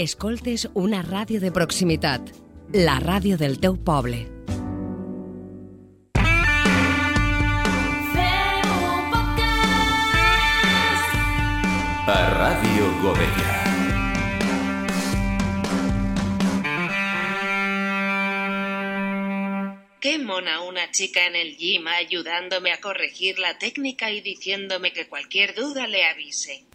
Escoltes una ràdio de proximitat. La ràdio del teu poble. A Ràdio Godella. Qué mona una chica en el gym ayudándome a corregir la técnica y diciéndome que cualquier duda le avise.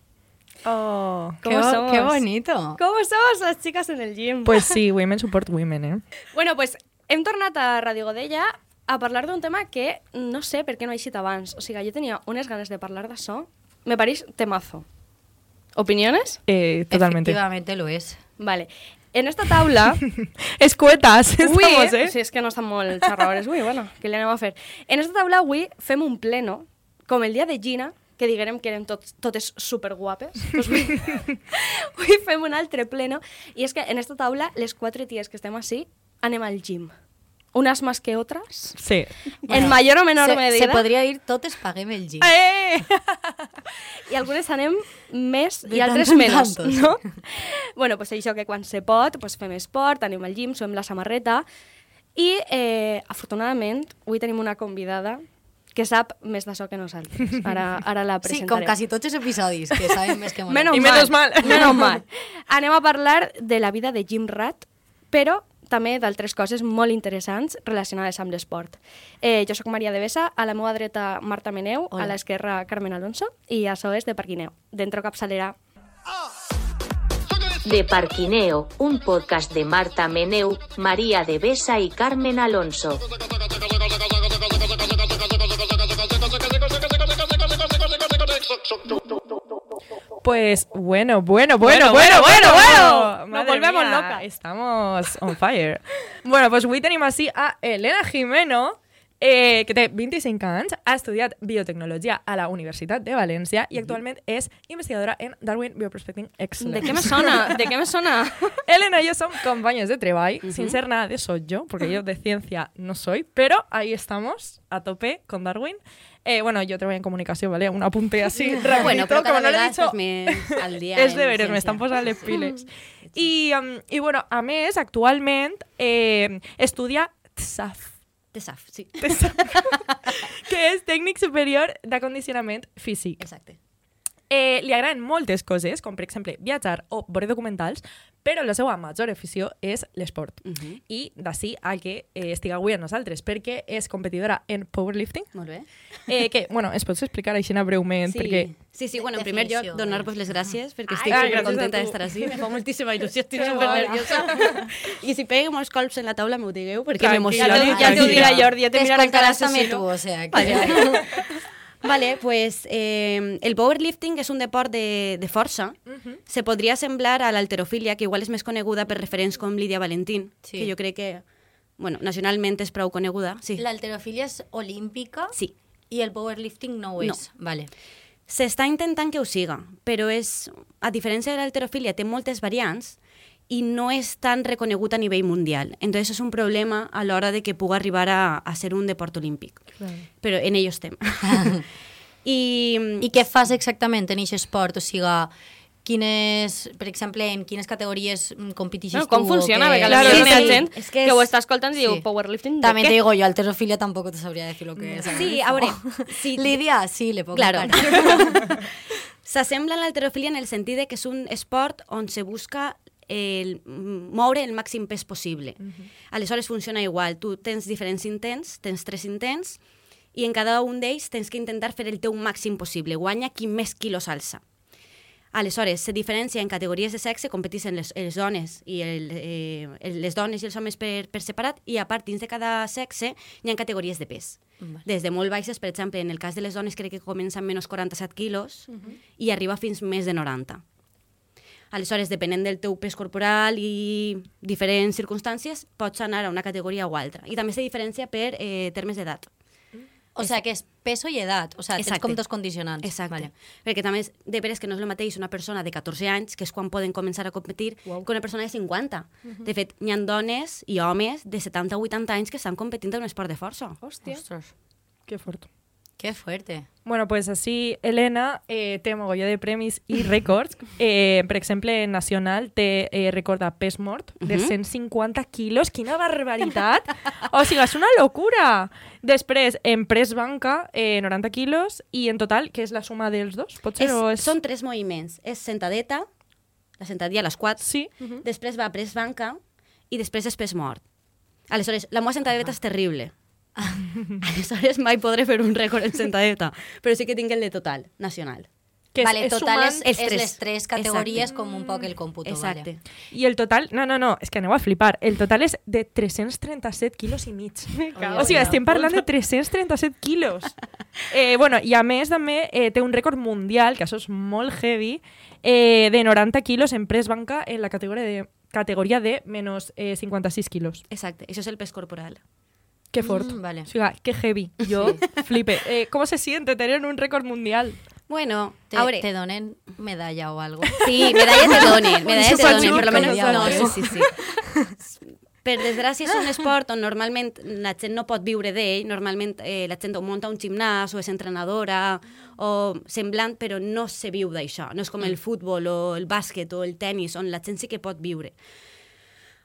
Oh, ¿Cómo qué, somos? qué bonito. Com somos les xiques en el gym? Pues sí, women support women, eh? Bueno, pues hem tornat a Ràdio Godella a parlar d'un tema que no sé per què no ha eixit abans. O sigui, jo tenia unes ganes de parlar d'això. Me pareix temazo. ¿Opiniones? Eh, totalmente. Efectivamente lo es. Vale. En esta taula... Escuetas, Avui, estamos, eh? Si és que no estan molt xerradores bueno, què li anem a fer? En esta taula avui fem un pleno, com el dia de Gina, que diguérem que érem tots, totes superguapes. Pues avui, avui fem un altre pleno, i és que en esta taula, les quatre ties que estem així, anem al gym. Unas más que otras. Sí. en mayor o menor se, medida. se podría ir totes paguem el gym. Eh! I algunes anem més De i altres menys, no? bueno, pues això que quan se pot, pues fem esport, anem al gym, som la samarreta i, eh, afortunadament, avui tenim una convidada que sap més d'això que nosaltres. Ara, ara la Sí, presentarem. com quasi tots els episodis, que saben més que molt. Menos I mal. menos mal. Menos mal. Anem a parlar de la vida de Jim Rat, però també d'altres coses molt interessants relacionades amb l'esport. Eh, jo sóc Maria de Besa, a la meva dreta Marta Meneu, Hola. a l'esquerra Carmen Alonso i això és de Parquineu. Dentro capçalera. De Parquineo, un podcast de Marta Meneu, María de Besa y Carmen Alonso. Pues bueno, bueno, bueno, bueno, Bueno, bueno, bueno. Nos volvemos locas. Estamos on fire. bueno, pues avui tenim així a Elena Jimeno, eh, que té 25 anys, ha estudiat biotecnologia a la Universitat de València i actualment és investigadora en Darwin Bioprospecting Excellence. De què me sona? De què me sona? Elena y yo somos compañeros de treball, sin ser nada de eso yo, porque yo de ciencia no soy, pero ahí estamos, a tope con Darwin. Eh, bueno, yo trabajo en comunicación, ¿vale? Un apunte así, rapidito, Bueno, como no le he dicho... més al És en deberes, ciència. m'estan posant les piles. I, um, I, bueno, a més, actualment eh, estudia TSAF, TESAF, sí. que és Tècnic Superior d'Acondicionament Físic. Exacte. Eh, li agraden moltes coses, com per exemple viatjar o veure documentals, però la seva major afició és l'esport. Uh -huh. I d'ací al que eh, estic avui amb nosaltres, perquè és competidora en powerlifting, Molt bé. eh, que, bueno, es pots explicar així breument, Sí. perquè... Sí, sí, bueno, en primer lloc, donar-vos les gràcies perquè Ai, estic ah, super gràcies a contenta d'estar així. Me fa moltíssima il·lusió, estic Que super bona. nerviosa. I si peguem molts colps en la taula, m'ho digueu, perquè m'emociona. Ja t'ho- dirà Jordi, ja te mirarà el cara T'escoltaràs també assassino. tu, o sea, que... Vale, pues eh, el powerlifting és un deport de, de força. Se podria semblar a l'alterofilia, que igual és més coneguda per referents com Lídia Valentín, Sí. que jo crec que, bueno, nacionalment és prou coneguda. Sí. La alterofilia és olímpica Sí. i el powerlifting no ho No. és. Vale. S'està intentant que ho siga, però és, a diferència de l'alterofilia, té moltes variants i no és tan reconegut a nivell mundial. Entonces és un problema a l'hora de que pugui arribar a, a ser un deport olímpic. Però en ello estem. I, I què fas exactament en aquest esport? O sigui, quines, per exemple, en quines categories mm, competixes No, tu? com funciona? Perquè Claro, sí, hi ha sí. gent És que, que ho està escoltant i diu sí. powerlifting de También què? te digo yo, alterofilia tampoco te sabría decir lo que es. Sí, a veure, sí, Lidia, sí, le pongo Claro. S'assembla a l'alterofilia en el sentit de que és un esport on se busca el, moure el màxim pes possible. Aleshores funciona igual. Tu tens diferents intents, tens tres intents, i en cada un d'ells tens que intentar fer el teu màxim possible. Guanya qui més quilos alça. Aleshores, se diferencia en categories de sexe, competeixen les, les dones i el, eh, les dones i els homes per, per separat, i a part, dins de cada sexe, hi ha categories de pes. Des de molt baixes, per exemple, en el cas de les dones crec que comença amb menys 47 quilos i arriba fins més de 90. Aleshores, depenent del teu pes corporal i diferents circumstàncies, pots anar a una categoria o altra. I també se diferencia per eh, termes d'edat. O sea, que és peso i edat. O sea, tens com dos condicionants. Exacte. Vale. Perquè també és de veres que no és el mateix una persona de 14 anys, que és quan poden començar a competir, wow. que una persona de 50. De fet, hi ha dones i homes de 70 o 80 anys que estan competint en un esport de força. Hòstia. Ostres. Que fort. Qué fuerte. Bueno, pues així Helena eh, té mogolló de premis i rècords. Eh, per exemple, Nacional té eh, rècord de pes mort de Mhm. 150 quilos. Quina barbaritat! o sigui, és una locura! Després, en pres banca, eh, 90 quilos, i en total, que és la suma dels dos? Pot ser? És, o és... Són tres moviments. És sentadeta, la sentadilla a les quatre, Sí. després va pres banca i després és pes mort. Aleshores, la meva sentadeta és terrible. Aleshores mai podré fer un rècord en sentadeta, però sí que tinc el de total, nacional. Que vale, és total és, és tres. les tres categories com un poc el còmputo. Exacte. Vale. I el total, no, no, no, és que aneu a flipar. El total és de 337 quilos i mig. cago o sigui, estem parlant de 337 quilos. Eh, bueno, I a més també eh, té un rècord mundial, que això és molt heavy, eh, de 90 quilos en pres banca en la categoria de, categoria de menos eh, 56 quilos. Exacte, això és el pes corporal. Qué fort. Mm, vale. O sigui, qué heavy. Yo flipe. Eh, ¿Cómo se siente tener un récord mundial? Bueno, Te, a veure, te donen medalla o algo. sí, medalla te donen, medalla te donen, per chup, almenys. No, sí, sí, sí. Per desgràcia, és un esport on normalment la gent no pot viure d'ell. Normalment eh, la gent o munta un gimnàs o és entrenadora o semblant, però no se viu d'això. No és com el futbol o el bàsquet o el tennis, on la gent sí que pot viure.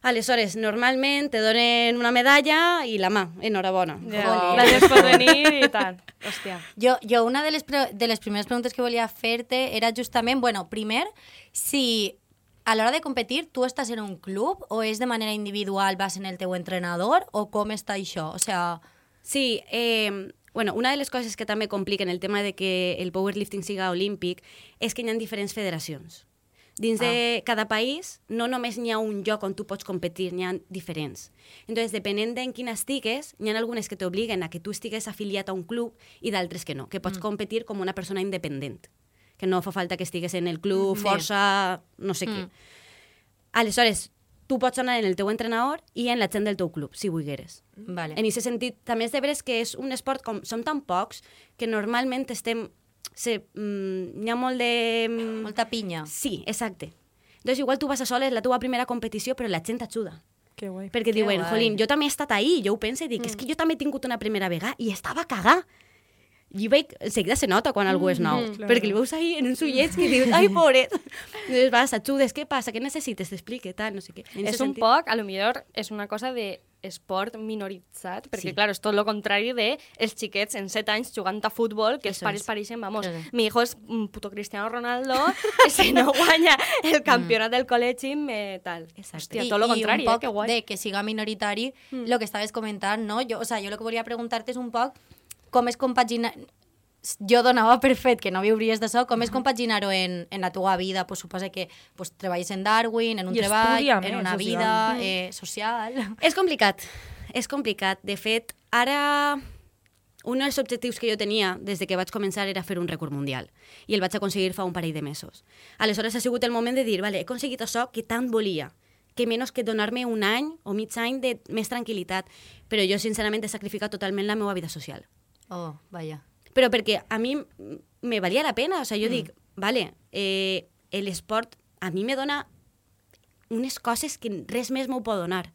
Aleshores, normalment te donen una medalla i la mà. Enhorabona. Ja, Jolín. gràcies per venir i tal. Hòstia. Jo, jo una de les, de les primeres preguntes que volia fer-te era justament, bueno, primer, si a l'hora de competir tu estàs en un club o és de manera individual, vas en el teu entrenador o com està això? O sea, Sí, eh, bueno, una de les coses que també compliquen el tema de que el powerlifting siga olímpic és que hi ha diferents federacions. Dins de cada país no només n'hi ha un lloc on tu pots competir, n'hi ha diferents. Entonces, depenent d'en quina estigues, n'hi ha algunes que t'obliguen a que tu estigues afiliat a un club i d'altres que no, que pots competir com una persona independent, que no fa falta que estigues en el club, Bé. força, no sé què. Mm. Aleshores, tu pots anar en el teu entrenador i en la gent del teu club, si volgueres. vale. En aquest sentit, també és de veres que és un esport com som tan pocs que normalment estem... Se, mm, hi ha molt de... mm, Molta pinya. Sí, exacte. Entonces, igual tu vas a sola, és la teva primera competició, però la gent t'ajuda. Qué guay. Perquè Que diuen, guai. jolín, jo també he estat ahí, jo ho penso i dic, és que jo també he tingut una primera vegada i estava a cagar. I veig, enseguida se nota quan algú és nou, claro. perquè li veus ahí en uns ullets que dius, ai, pobret. Entonces vas, ajudes, què passa, què necessites, t'explique, tal, no sé què. En És un sentit- poc, a lo millor, és una cosa de esport minoritzat, perquè, Sí. sí. clar, és tot el contrari de els xiquets en 7 anys jugant a futbol, que els Eso pares es. pareixen, vamos, Claro. mi hijo es un puto Cristiano Ronaldo, si no guanya el campionat del col·legi, me tal. Exacte. Hòstia, tot lo contrari, un eh? Que guai. de que siga minoritari, lo que estaves comentant, no? Jo, o sea, jo lo que volia preguntar-te és un poc com és compaginar... Jo donava per fet que no viuries d'això, com és compaginar-ho en, en la teva vida? Pues suposa que pues, treballes en Darwin, en un I treball, en més, una social. vida eh, social... És complicat, és complicat. De fet, ara un dels objectius que jo tenia des de que vaig començar era fer un rècord mundial i el vaig aconseguir fa un parell de mesos. Aleshores ha sigut el moment de dir, vale, he aconseguit això que tant volia, que menys que donar-me un any o mig any de més tranquil·litat, però jo sincerament he sacrificat totalment la meva vida social. Oh, vaya. Però perquè a mi me valia la pena, o sea, jo mm. dic, vale, eh, l'esport a mi me dona unes coses que res més m'ho pot donar.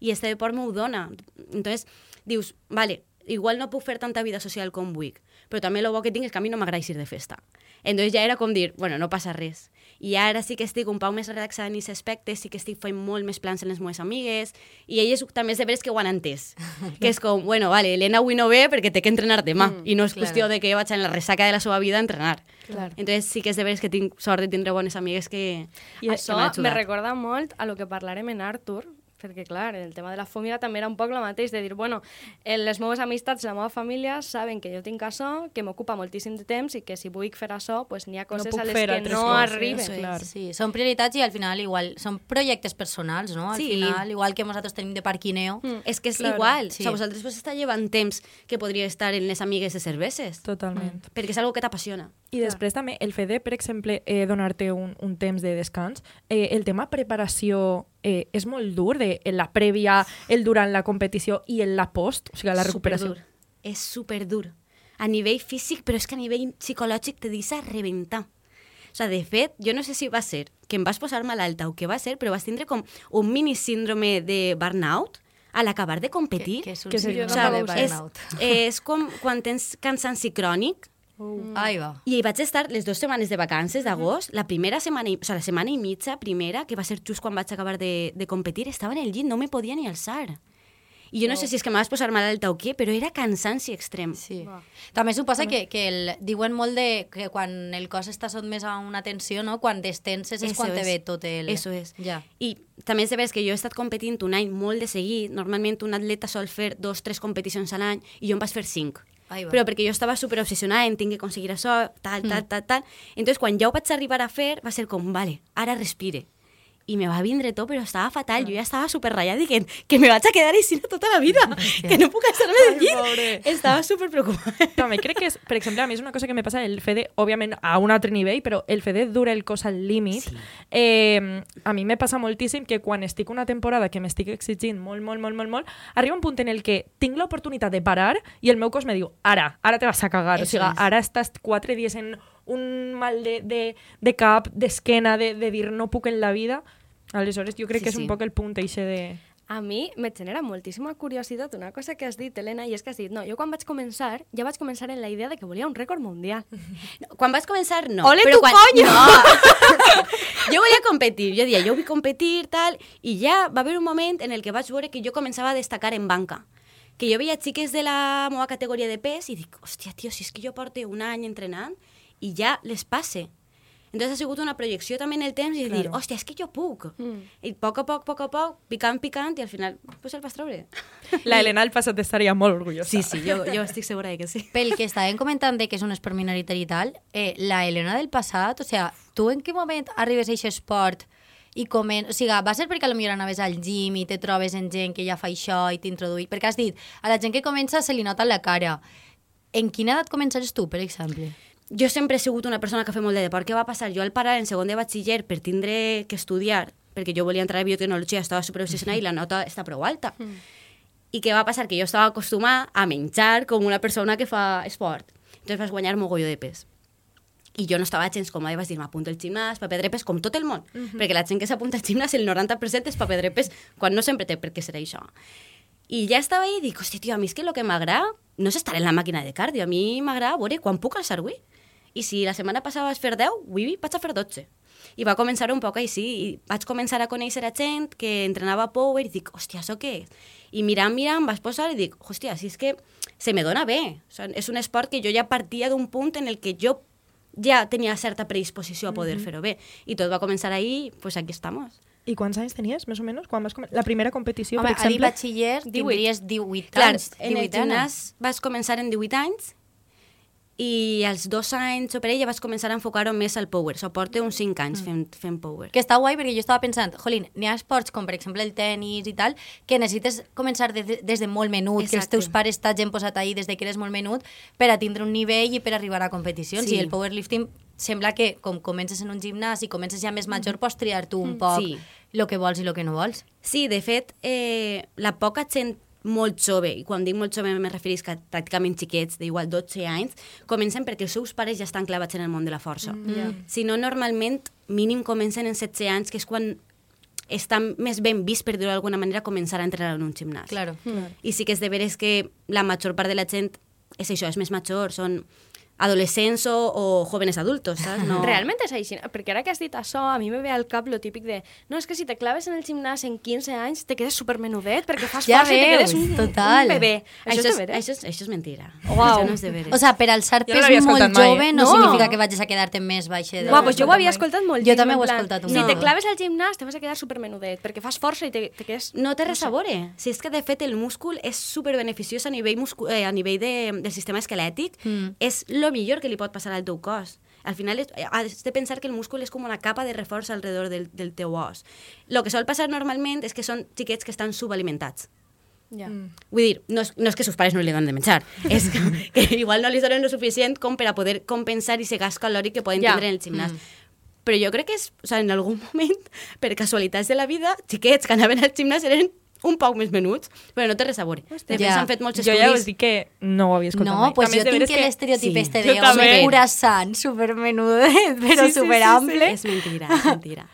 I este deport m'ho dona. Entonces, dius, vale, igual no puc fer tanta vida social com vull, però també el bo que tinc és que a mi no m'agrada ir de festa. Entonces ja era com dir, bueno, no passa res. I ara sí que estic un pau més relaxada en aquest aspecte, sí que estic fent molt més plans amb les meves amigues, i elles també és de veres que ho han entès. que és com, bueno, vale, Elena avui no ve perquè té que entrenar demà, mm, i no és claro. qüestió de que vaig en la ressaca de la seva vida a entrenar. Claro. Entonces sí que és de veres que tinc sort de tindre bones amigues que, I que això m'han me recorda molt a lo que parlarem en Arthur, perquè, clar, el tema de la família també era un poc el mateix, de dir, bueno, en les meves amistats, la meva família, saben que jo tinc això, que m'ocupa moltíssim de temps i que si vull fer això, pues n'hi ha coses puc a les que no coses, arriben. Es. Clar. Sí, són prioritats i al final igual són projectes personals, no? Al Sí. final, igual que nosaltres tenim de parquineo. Mm. És que és Claro. igual. Sí. O sea, vosaltres vos està llevant temps que podria estar en les amigues de cerveses. Totalment. Perquè és algo que t'apassiona. I després també el fet de, per exemple, eh, donar-te un, un temps de descans, eh, el tema preparació eh, és molt dur, de en la prèvia, el durant la competició i en la post, o sigui, la recuperació. Superdur. És superdur. A nivell físic, però és que a nivell psicològic te deixa rebentar. O sigui, de fet, jo no sé si va ser que em vas posar malalta o què va ser, però vas tindre com un mini síndrome de burnout a l'acabar de competir, Que, que és un Que sí, síndrome de sé. és, burnout. és com quan tens cansanci crònic, Ahí va. i hi vaig estar les dues setmanes de vacances d'agost, la primera setmana, i- o sigui, la setmana i mitja primera, que va ser just quan vaig acabar de, de competir, estava en el llit, no me podia ni alçar. I jo no sé si és que me vas posar malalta o què, però era cansanci extrem. Sí. També suposa que, que el, diuen molt de que quan el cos està sotmès a una tensió, no? quan destenses és Eso quan te es. ve tot el... Eso és. Ja. I també és de veres que jo he estat competint un any molt de seguit. Normalment un atleta sol fer dos, tres competicions a l'any i jo em vaig fer cinc. Però perquè jo estava super obsessionada en tinc que aconseguir això, tal, tal, tal, tal. Entonces, quan ja ho vaig arribar a fer, va ser com, vale, ara respire. I me va vindre tot, però estava fatal. Jo ja estava super ratllada dient que me vaig a quedar així tota la vida, que no puc estar-me del llit. pobre. Estava super preocupada. També crec que és, per exemple, a mi és una cosa que me passa el fet de, òbviament, a un altre nivell, però el fet de dur el cos al límit, sí. eh, a mi me passa moltíssim que quan estic una temporada que m'estic exigint molt, molt, molt, molt, molt, arriba un punt en el que tinc l'oportunitat de parar i el meu cos me diu, ara, ara te vas a cagar. Eso o sigui, es. ara estàs quatre dies en un mal de, de, de cap, d'esquena, de, de dir no puc en la vida. Aleshores, jo crec Sí, que és sí. un poc el punt eixe de... A mi me genera moltíssima curiositat una cosa que has dit, Helena, i és que has dit, no, jo quan vaig començar, ja vaig començar en la idea de que volia un rècord mundial. Quan vas començar, no. Ole però tu, quan... coño! No. jo volia competir, jo dia, jo vull competir, tal, i ja va haver un moment en el que vaig veure que jo començava a destacar en banca. Que jo veia xiques de la meva categoria de pes i dic, hòstia, tio, si és que jo porto un any entrenant i ja les passe. Entonces ha sigut una projecció també en el temps i claro. dir, hòstia, és que jo puc. Mm. I a poc a poc, a poc a poc, picant, picant, i al final pues el vas treure. La Helena al passat estaria molt orgullosa. Sí, sí, jo, jo estic segura de que sí. Pel que estàvem comentant de que és un esport minoritari i tal, eh, la Helena del passat, o sea, tu en quin moment arribes a aquest esport i comen... O sigui, va ser perquè potser anaves al gym i te trobes en gent que ja fa això i t'introduï... Perquè has dit, a la gent que comença se li nota en la cara. En quina edat començares tu, per exemple? Jo sempre he sigut una persona que fa molt de deport. Què va passar? Jo al parar en segon de batxiller per tindre que estudiar, perquè jo volia entrar a biotecnologia, estava super obsessionada i la nota està prou alta. Mm. I què va passar? Que jo estava acostumada a menjar com una persona que fa esport. Entonces vas guanyar mogolló de pes. I jo no estava gens còmoda i vaig dir, m'apunto al gimnàs, paper drepes, com tot el món. Mm -hmm. Perquè la gent que s'apunta al gimnàs, el 90% és paper drepes, quan no sempre té per què ser això. I ja estava ahí i dic, hòstia, tio, a mi és que el que m'agrada no és estar en la màquina de cardio, a mi m'agrada veure quan puc alçar avui. I si la setmana passada vas fer 10, avui vaig a fer 12. I va començar un poc així, i vaig començar a conèixer a gent que entrenava power i dic, hòstia, això què és? I mirant, mirant, vas posar i dic, hòstia, si és que se me dona bé. O sigui, és un esport que jo ja partia d'un punt en el que jo ja tenia certa predisposició a poder mm -hmm. fer-ho bé. I tot va començar ahí, pues aquí estamos. I quants anys tenies, més o menys? Quan vas com... La primera competició, Home, per a dir exemple? batxiller tindries 18 Clar, anys. en el 18 anys. gimnàs vas començar en 18 anys i als dos anys o per ella vas començar a enfocar-ho més al power. So, porto uns 5 anys fent, fent power. Que està guai perquè jo estava pensant, jolín, n'hi ha esports com per exemple el tennis i tal, que necessites començar de, de, des de molt menut, que els Exacte. teus pares t'hagin posat ahí des de que eres molt menut per a tindre un nivell i per arribar a competicions. Sí. I el powerlifting sembla que com comences en un gimnàs i comences ja més major, pots triar tu un poc Sí. el que vols i el que no vols. Sí, de fet, eh, la poca gent molt jove, i quan dic molt jove me referís que pràcticament xiquets, d'igual 12 anys, comencen perquè els seus pares ja estan clavats en el món de la força. Mm, yeah. Si no, normalment, mínim comencen en 16 anys, que és quan està més ben vist, per dir-ho d'alguna manera, començar a entrenar en un gimnàs. Claro. I sí que és de veres que la major part de la gent és això, és més major, són adolescents o, o jóvenes adultos, saps? No. Realment és així, perquè ara que has dit això, a mi me ve al cap lo típic de no, és que si te claves en el gimnàs en 15 anys te quedes supermenudet perquè fas Ja força i te veus, quedes un, total. un bebè. Això, Això, és és, això, és, això és mentira. Uau. Això no és de veres. O sea, per alçar no pes l'havia molt mai. jove no, No. significa que vagis a quedar-te més baix de... Uau, pues jo ho havia mai. escoltat molt. Jo també ho he escoltat un Si cop. te claves al gimnàs te vas a quedar supermenudet perquè fas força i te, te quedes... No té res a veure. Si és que, de fet, el múscul és superbeneficiós a nivell, muscu eh, a nivell de, del sistema esquelètic. Mm. És el millor que li pot passar al teu cos. Al final, és, has de pensar que el múscul és com una capa de reforç alrededor del, del teu os. El que sol passar normalment és que són xiquets que estan subalimentats. Ja. Mm. Vull dir, no és, no és que sus pares no li donen de menjar, és que, que igual no li donen lo suficient com per a poder compensar ese gas calòric que poden Ja. tindre en el gimnàs. Però jo crec que és, o sigui, en algun moment, per casualitats de la vida, xiquets que anaven al gimnàs eren un poc més menuts, però no té res a veure. De fet, Ja. s'han fet molts Jo ja us estudis... dic que no ho havia escoltat No, mai. pues També jo tinc veres que l'estereotip sí, este de home curasant, supermenudet, però Sí, sí, sí, superample. És mentira, és mentira.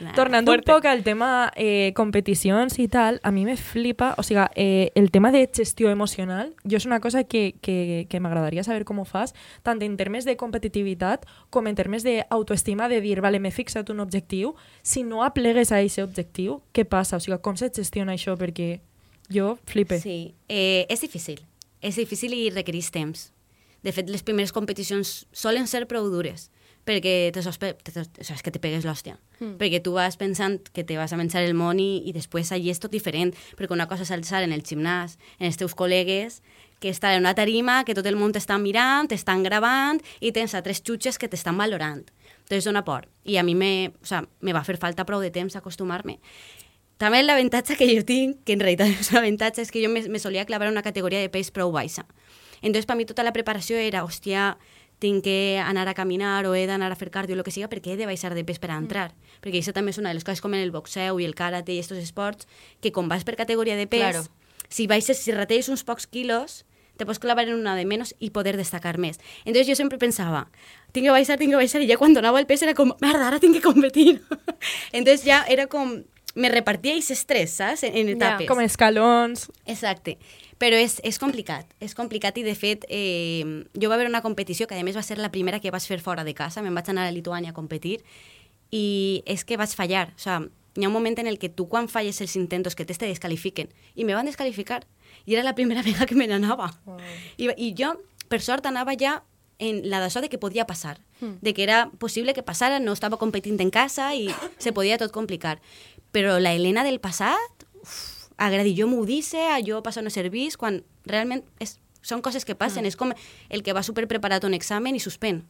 Nah, Tornando fuerte. un poc al tema eh, competicions i tal, a mi me flipa, o sigui, eh, el tema de gestió emocional, jo és una cosa que, que, que m'agradaria saber com ho fas, tant en termes de competitivitat com en termes d'autoestima, de dir, vale, m'he fixat un objectiu, si no aplegues a aquest objectiu, què passa? O sigui, com se gestiona això? Perquè jo flipe. Sí, eh, és difícil. És difícil i requereix temps. De fet, les primeres competicions solen ser prou dures, perquè te sospe... te, te, o és que te pegues l'hòstia. Mm. Perquè tu vas pensant que te vas a menjar el món i, i després allí és tot diferent, perquè una cosa és alçar en el gimnàs, en els teus col·legues, que estar en una tarima, que tot el món t'està mirant, t'estan gravant i tens a tres xutxes que t'estan valorant. Entonces dona por. I a mi me, o sea, me va fer falta prou de temps acostumar-me. També l'avantatge que jo tinc, que en realitat és un avantatge, és que jo me, me solia clavar una categoria de pes prou baixa. Entonces, per mi tota la preparació era, hòstia, tinc que anar a caminar o he d'anar a fer cardio, el que siga, perquè he de baixar de pes per a entrar. Mm. Perquè això també és una de les coses com en el boxeu i el karate i estos esports, que com vas per categoria de pes, Claro. si baixes, si retalles uns pocs quilos, te pots clavar en una de menos i poder destacar més. Entonces jo sempre pensava, tinc que baixar, tinc que baixar, i ja quan donava el pes era com, merda, ara tinc que competir. Entonces ja era com, me repartia aquest estrès, saps? En, en etapes. Com escalons... Exacte. Però és, és complicat, és complicat i de fet eh, jo va haver una competició que a més va ser la primera que vaig fer fora de casa, me'n vaig anar a Lituània a competir i és que vaig fallar, o sea, hi ha un moment en el que tu quan falles els intentos que te descalifiquen. I me van descalificar. I era la primera vegada que me n'anava. Wow. I, i jo per sort anava ja en la d'això de que podia passar, de que era possible que passara, no estava competint en casa i se podia tot complicar. Però la Helena del passat, uf, agradi, jo m'ho dice, jo passo no servís, quan realment és, són coses que passen, és com el que va super preparat un examen i suspèn,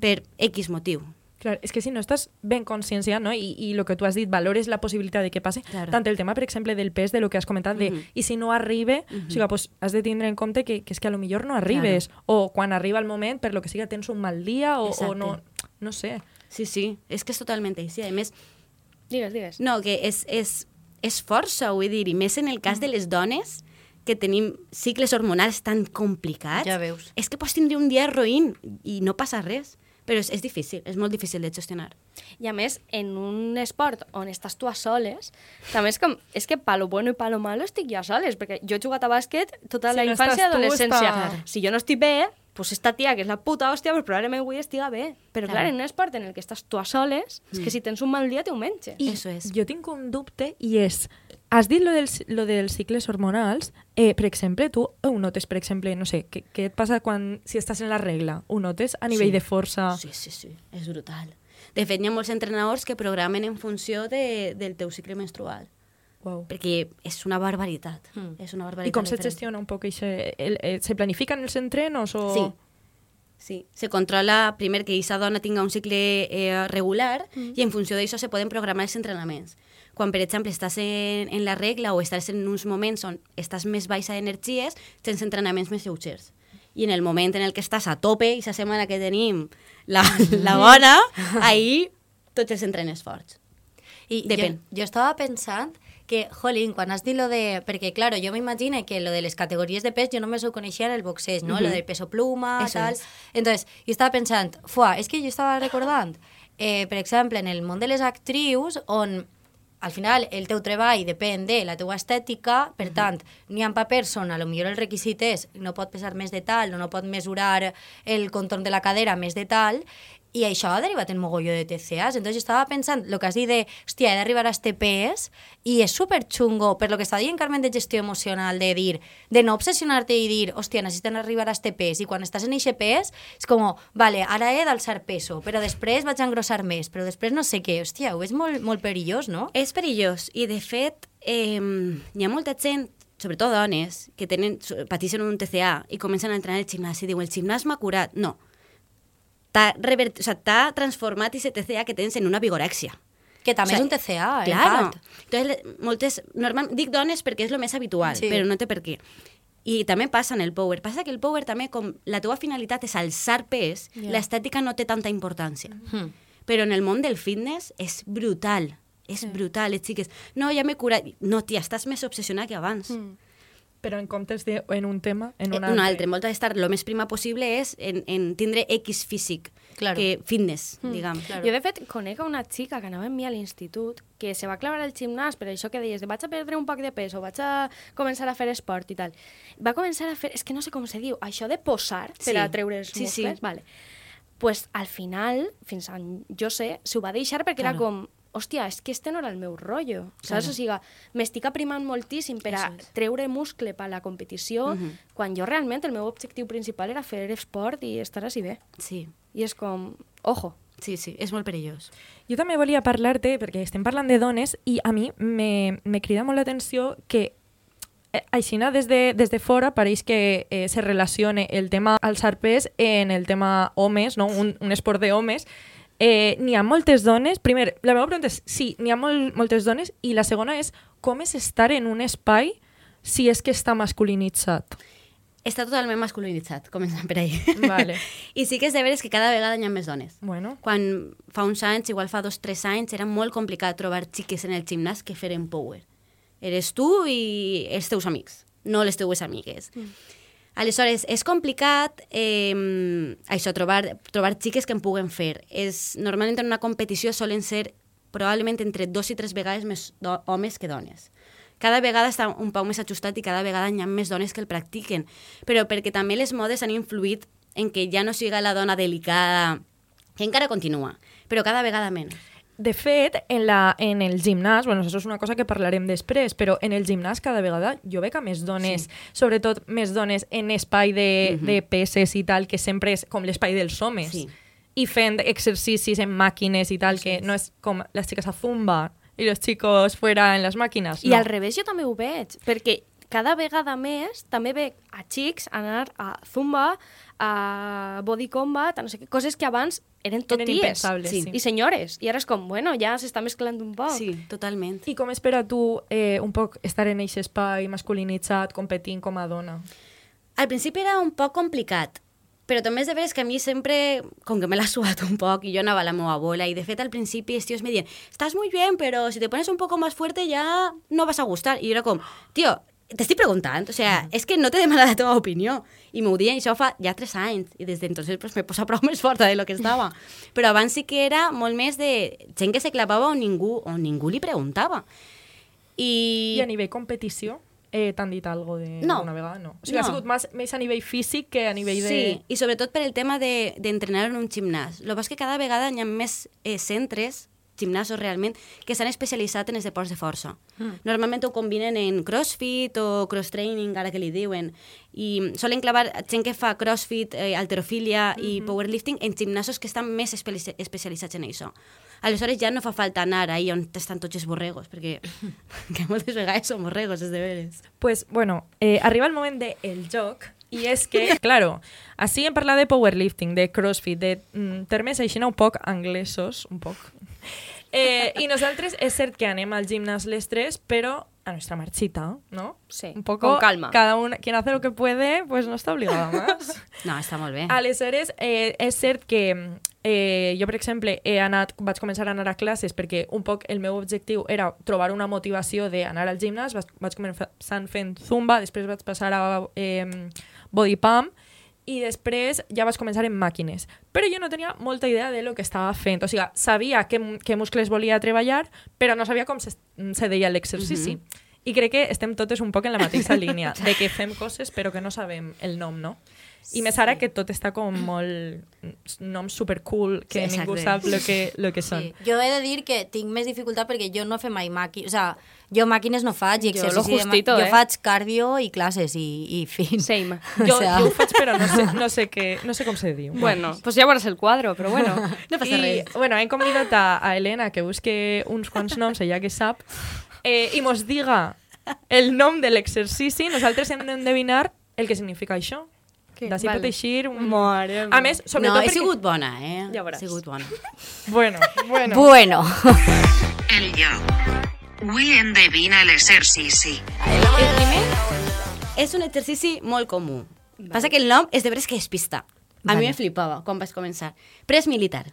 per X motiu. Clar, és que si no estàs ben conscienciat, no? I, i el que tu has dit, valores la possibilitat de que passe, Claro. tant el tema, per exemple, del pes, de lo que has comentat, de, Mhm. i si no arribe, o sigui, pues, has de tindre en compte que, que és que a lo millor no arribes, o quan arriba el moment, per lo que siga, tens un mal dia, o, o Exacte. no... No sé. Sí, sí, és que és totalment així. A més, Digues, digues. No, que és, és, és força, vull dir, i més en el cas de les dones, que tenim cicles hormonals tan complicats, Ja veus. és que pots tindre un dia roïn i no passa res. Però és, és difícil, és molt difícil de gestionar. I a més, en un esport on estàs tu a soles, també és com, és que pa lo bueno i pa lo malo estic jo a soles, perquè jo he jugat a bàsquet tota Si la no infància i tu, adolescència. està- Si jo no estic bé, pues esta tia, que és la puta hòstia, pues probablement avui estiga bé. Però clar, Clar. en un esport en el que estàs tu a soles, és que si tens un mal dia, t'ho menges. I Eso és. Jo tinc un dubte i és... Has dit lo dels, lo dels cicles hormonals. Eh, per exemple, tu ho notes, per exemple, no sé, què, què et passa quan, si estàs en la regla? Ho notes a nivell Sí. de força? Sí, sí, sí, és brutal. De fet, hi ha molts entrenadors que programen en funció de, del teu cicle menstrual, Wow. perquè és una barbaritat. Mm. És una barbaritat. I com se gestiona un poc això? El, el, se planifiquen els entrenos o...? Sí. Sí, se controla primer que aquesta dona tinga un cicle eh, regular mm. i en funció d'això se poden programar els entrenaments. Quan, per exemple, estàs en, en la regla o estàs en uns moments on estàs més baixa d'energies, tens entrenaments més lleugers. I en el moment en el que estàs a tope, i la setmana que tenim la, la bona, ahir tots els entrenes forts. I Depèn. Jo, jo estava pensant que, jolín, quan has dit lo de... Perquè, claro, jo m'imagino que lo de les categories de pes jo només ho coneixia en el boxeig, no? Ujú. Lo del peso pluma, Eso tal... es. Entonces, jo estava pensant, fuà, és que jo estava recordant, eh, per exemple, en el món de les actrius, on al final el teu treball depèn de la teua estètica, per tant, n'hi ha papers on a lo millor el requisit és no pot pesar més de tal, o no pot mesurar el contorn de la cadera més de tal, i això ha derivat en mogolló de TCAs. Entonces estava pensant, el que has dit de, hòstia, he d'arribar a este pes, i és super xungo, per lo que està dient Carmen de gestió emocional, de dir, de no obsessionar-te i dir, hòstia, necessiten arribar a este pes, i quan estàs en eixe pes, és com, vale, ara he d'alçar peso, però després vaig engrossar més, però després no sé què, hòstia, ho és molt, molt perillós, no? És perillós i, de fet, eh, hi ha molta gent, sobretot dones, que tenen, pateixen un TCA i comencen a entrenar al gimnàs i diuen, el gimnàs m'ha curat. No. T'ha revert... o sea, transformat aquest TCA que tens en una vigorèxia. Que també O sea, és un TCA, en Claro. part. Entonces, moltes, normal, dic dones perquè és el més habitual, Sí. però no té per què. I també passa en el power. Passa que el power també, com la teva finalitat és alçar pes, yeah. l'estètica no té tanta importància. Hmm. Però en el món del fitness és brutal. És sí. brutal, les xiques. No, ja m'he curat. No, tia, estàs més obsessionat que abans. Mm. Però en comptes de en un tema, en Eh, un un altre. altre. En voltes d'estar el més prima possible és en, en tindre X físic, Claro. que fitness, Mm. diguem. Claro. Jo, de fet, conec a una xica que anava amb mi a l'institut que se va clavar al gimnàs per això que deies de vaig a perdre un poc de pes o vaig a començar a fer esport i tal. Va començar a fer, és que no sé com se diu, això de posar per Sí. a treure els Sí, sí. muscles. Vale. pues al final, fins a jo sé, s'ho va deixar perquè era Claro. com hòstia, és que este no era el meu rotllo. Saps? Claro. O sigui, m'estic aprimant moltíssim per a treure muscle per a la competició, Mhm. quan jo realment el meu objectiu principal era fer esport i estar així bé. Sí, I és com, ojo. sí, sí, és molt perillós. Jo també volia parlar-te, perquè estem parlant de dones, i a mi me, me crida molt l'atenció que eh, aixina des de, des de fora pareix que eh, se relacione el tema alçar pes en el tema homes, no? un, un esport de homes. Eh, n'hi ha moltes dones... Primer, la meva pregunta és sí, n'hi ha molt, moltes dones, i la segona és com és estar en un espai si és que està masculinitzat. Està totalment masculinitzat, començant per ahí. Vale. I sí que és de veres que cada vegada hi ha més dones. Bueno, Quan fa uns anys, igual fa dos, tres anys, era molt complicat trobar xiques en el gimnàs que feren power. Eres tu i els teus amics, no les teues amigues. Mm. Aleshores, és complicat eh, això, trobar, trobar xiques que en puguen fer. És, normalment en una competició solen ser probablement entre dos i tres vegades més homes que dones. Cada vegada està un poc més ajustat i cada vegada hi ha més dones que el practiquen. Però perquè també les modes han influït en que ja no siga la dona delicada, que encara continua, però cada vegada menys. De fet, en, la, en el gimnàs, bueno, això és una cosa que parlarem després, però en el gimnàs cada vegada jo veig a més dones, sí. sobretot més dones en espai de, uh -huh. de peses i tal, que sempre és com l'espai dels homes. Sí. I fent exercicis en màquines i tal, que no és com les xiques a zumba i los chicos fuera en les màquines. I no. al revés jo també ho veig, perquè cada vegada més també veig a xics anar a zumba, a body combat, a no sé què, coses que abans eren tot Eren ties. impensables, sí. I senyores. I ara és com, bueno, ja s'està mesclant un poc. Sí, totalment. I com espera tu eh, un poc estar en aquest espai masculinitzat, competint com a dona? Al principi era un poc complicat, però també és de veres que a mi sempre, com que me l'ha suat un poc, i jo anava a la meva bola, i de fet al principi els tios me diuen, estás muy bien, pero si te pones un poco más fuerte ya no vas a gustar. I jo era com, tio, t'estic preguntant, o sea, és que no t'he demanat la teva opinió. I m'ho i això fa ja tres anys, i des d'entonces pues, me posa prou més forta de lo que estava. Però abans sí que era molt més de gent que se clavava on ningú, on ningú li preguntava. I... I a nivell competició, eh, t'han dit algo de No. alguna vegada? No. O sigui, ha No. sigut més, més a nivell físic que a nivell de... Sí, i sobretot per el tema de- d'entrenar de, en un gimnàs. El que que cada vegada hi ha més eh, centres, gimnasos realment, que s'han especialitzat en els deports de força. Mm. Normalment ho combinen en crossfit o cross-training, ara que li diuen, i solen clavar gent que fa crossfit, eh, alterofilia mm -hmm. i powerlifting en gimnasos que estan més espeli- especialitzats en això. Aleshores ja no fa falta anar ahí on estan tots els borregos, perquè que moltes vegades són borregos, és de veres. Pues, bueno, eh, arriba el moment del el joc, i és que, claro, així hem parlat de powerlifting, de crossfit, de mm, termes així un poc anglesos, un poc. Eh, I nosaltres és cert que anem al gimnàs les tres, però a nuestra marchita, ¿no? Sí, un poco con calma. Cada una, quien hace lo que puede, pues no está obligado más. No, està molt bé. Aleshores, eh, és cert que eh, jo, per exemple, he anat, vaig començar a anar a classes perquè un poc el meu objectiu era trobar una motivació d'anar al gimnàs, vaig, vaig començar fent zumba, després vaig passar a eh, body pump, i després ja vaig començar en màquines. Però jo no tenia molta idea de lo que estava fent. O sigui, sabia que, que muscles volia treballar, però no sabia com se, se deia l'exercici. I crec que estem totes un poc en la mateixa línia, de que fem coses però que no sabem el nom, no? I més ara que tot està com molt... noms supercool, que Sí, ningú sap lo que, lo que són. Sí. Jo he de dir que tinc més dificultat perquè jo no he fet mai màquines. O sea, jo màquines no faig i Jo lo de justito, mà- eh? Jo faig cardio i classes i, i fin. Same. Jo, o sea, jo ho faig, però no sé, no sé, què, no sé com se diu. Bueno, pues ja veuràs el quadre, però bueno. No passa I, res. bueno, hem convidat a, a Helena que busque uns quants noms, ella que sap, eh, i mos diga el nom de l'exercici, nosaltres hem d'endevinar el que significa això. Què? D'ací Vale. pot eixir... Un... Mare A més, No, sobretot he perquè... sigut bona, eh? Ja veuràs. He sigut bona. Bueno, bueno. Bueno. El joc. Avui endevina l'exercici. El primer és un exercici molt comú. Passa que el nom és de veres que és pista. A mi me flipava quan vaig començar. Pres militar.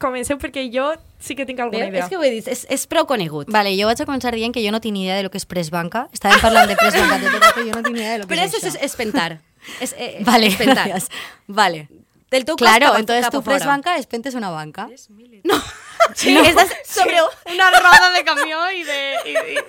Comenceu perquè jo sí que tinc alguna Bé, idea. és que ho he dit, és, és prou conegut. Vale, jo vaig a començar dient que jo no tinc ni idea de lo que és Pressbanca. Estàvem parlant de Pressbanca tot rato i jo no tinc ni idea de lo que Però és això això. és espentar. És, eh, Vale, espentar. gracias. Vale. Del teu cos Claro, entonces tu. Pressbanca es pentes una banca. No, sí, estàs sobre, Una roda de camió y de... y- y-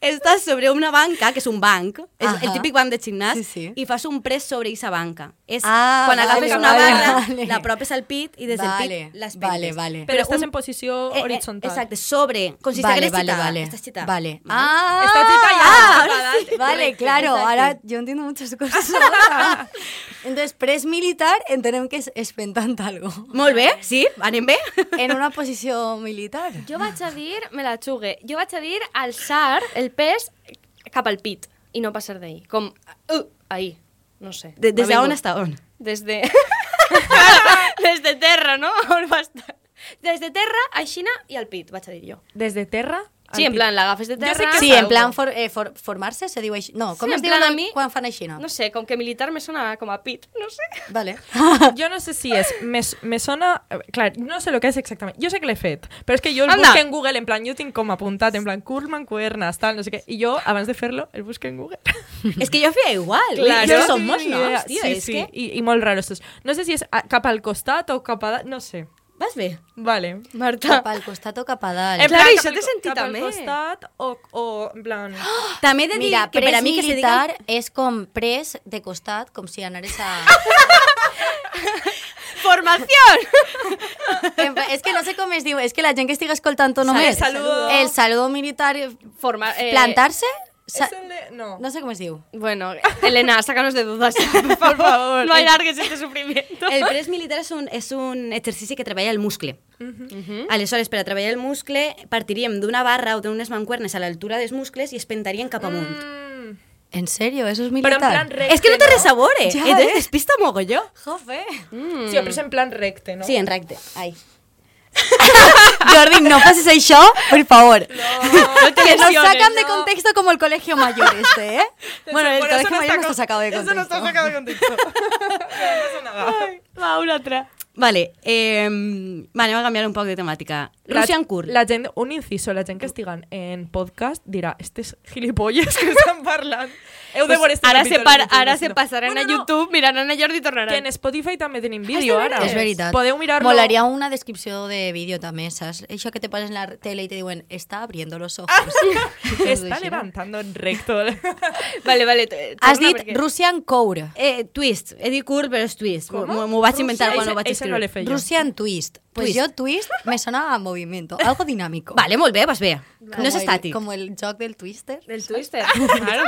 estàs sobre una banca, que és un banc, és Ajá. el típic banc de gimnàs, Sí, sí. i fas un pres sobre aquesta banca. És Ah, quan vale, agafes una vale, barra, vale. l'apropes al pit i des del Vale, pit l'espentes. vale, vale. Però estàs un- en posició eh, eh, horitzontal. Exacte, sobre, com si vale, estigués vale, xitada. vale. Estàs xitada. Vale. Ah, Estás xitada ya, ah, ahora sí. Vale, claro. exacte. Ahora yo entiendo muchas cosas. Entonces, press militar entenem que és espentant algo. Molt bé, sí, anem bé? En una posició militar. Jo vaig a dir, me la xugue, jo vaig a dir alçar el pes cap al pit i no passar d'ahí. Com, uh, ahí, no sé. De, des d'on està on? Des de... Des de terra, no? On va estar? Des de terra, aixina i al pit, vaig a dir jo. Des de terra... Sí, en plan, l'agafes de Jo terra... Sí, en plan for, eh, for, formar-se se diu així. No, com Sí, es diu mi- quan fan així, no? No sé, com que militar me sona com a pit, no sé. Vale. Jo no sé si és... Me, me sona... Clar, no sé el que és exactament. Jo sé que l'he fet, però és que jo el Anda. busco en Google, en plan, jo tinc com apuntat, en plan, curs mancuernes, tal, no sé què. I jo, abans de fer-lo, el busco en Google. És que jo feia igual. Claro. No Som molts noms, tio. Sí, és sí, que... i, i molt raro estos. No sé si és cap al costat o cap a... No sé. Vas bé? Vale. Marta. Cap al costat o cap a dalt. En Clar, plan, això cap t'he sentit cap al també. costat o, o en plan... També he de dir Mira, que per a mi que se militar diga... és com pres de costat, com si anares a... Formación! En pla- és que no sé com es diu, és que la gent que estigui escoltant només... saludo. El saludo militar... eh, Forma, eh, Plantar-se? Sa- És el de... No. No sé com es diu. Bueno, Elena, sácanos de dudas, por favor. No alargues este sufrimiento. El pres militar és un, és un exercici que treballa el muscle. Aleshores, per a treballar el muscle, partiríem d'una barra o d'unes mancuernes a l'altura dels muscles i es pentaríem cap amunt. Mm, En serio, eso es militar? en plan recte, És que no té res a veure. Ja, Ja, eh? eh? Despista mogolló. Jofe. Sí, però és en plan recte, no? Sí, en recte. Ai. Jordi, no pases això, por favor. No, que nos sacan de contexto como el colegio mayor este, ¿eh? Bueno, el eso colegio mayor no está sacado de Eso contexto. no está sacado de contexto. no pasa nada. Va, una altra. Vale, eh, va, anem a canviar un poc de temàtica. Russian Court. La gent, un inciso, la gent que estiguen en podcast dirà, estes gilipolles que estan parlant. Heu de Pues veure este ara se, par, YouTube, ara se no. passaran Bueno, a no, YouTube, miraran a Jordi i Que en. Spotify també tenim vídeo ara. És veritat. Podeu mirar-lo. Molaria una descripció de vídeo també, saps? Això que te pares en la tele y te diuen, está abriendo los ojos. Està levantando en recto. Vale, vale. Has dit perquè- Russian Core. Eh, twist. He dit curt, però és twist. M'ho vaig inventar quan ho vaig ese- ese no escriure. le fe yo. Russian Twist. Pues Twist. yo Twist me sonaba a movimiento, algo dinámico. Vale, molt bé, vas bé. Como No és el- estàtic. Como el joc del Twister. Del Twister. Claro.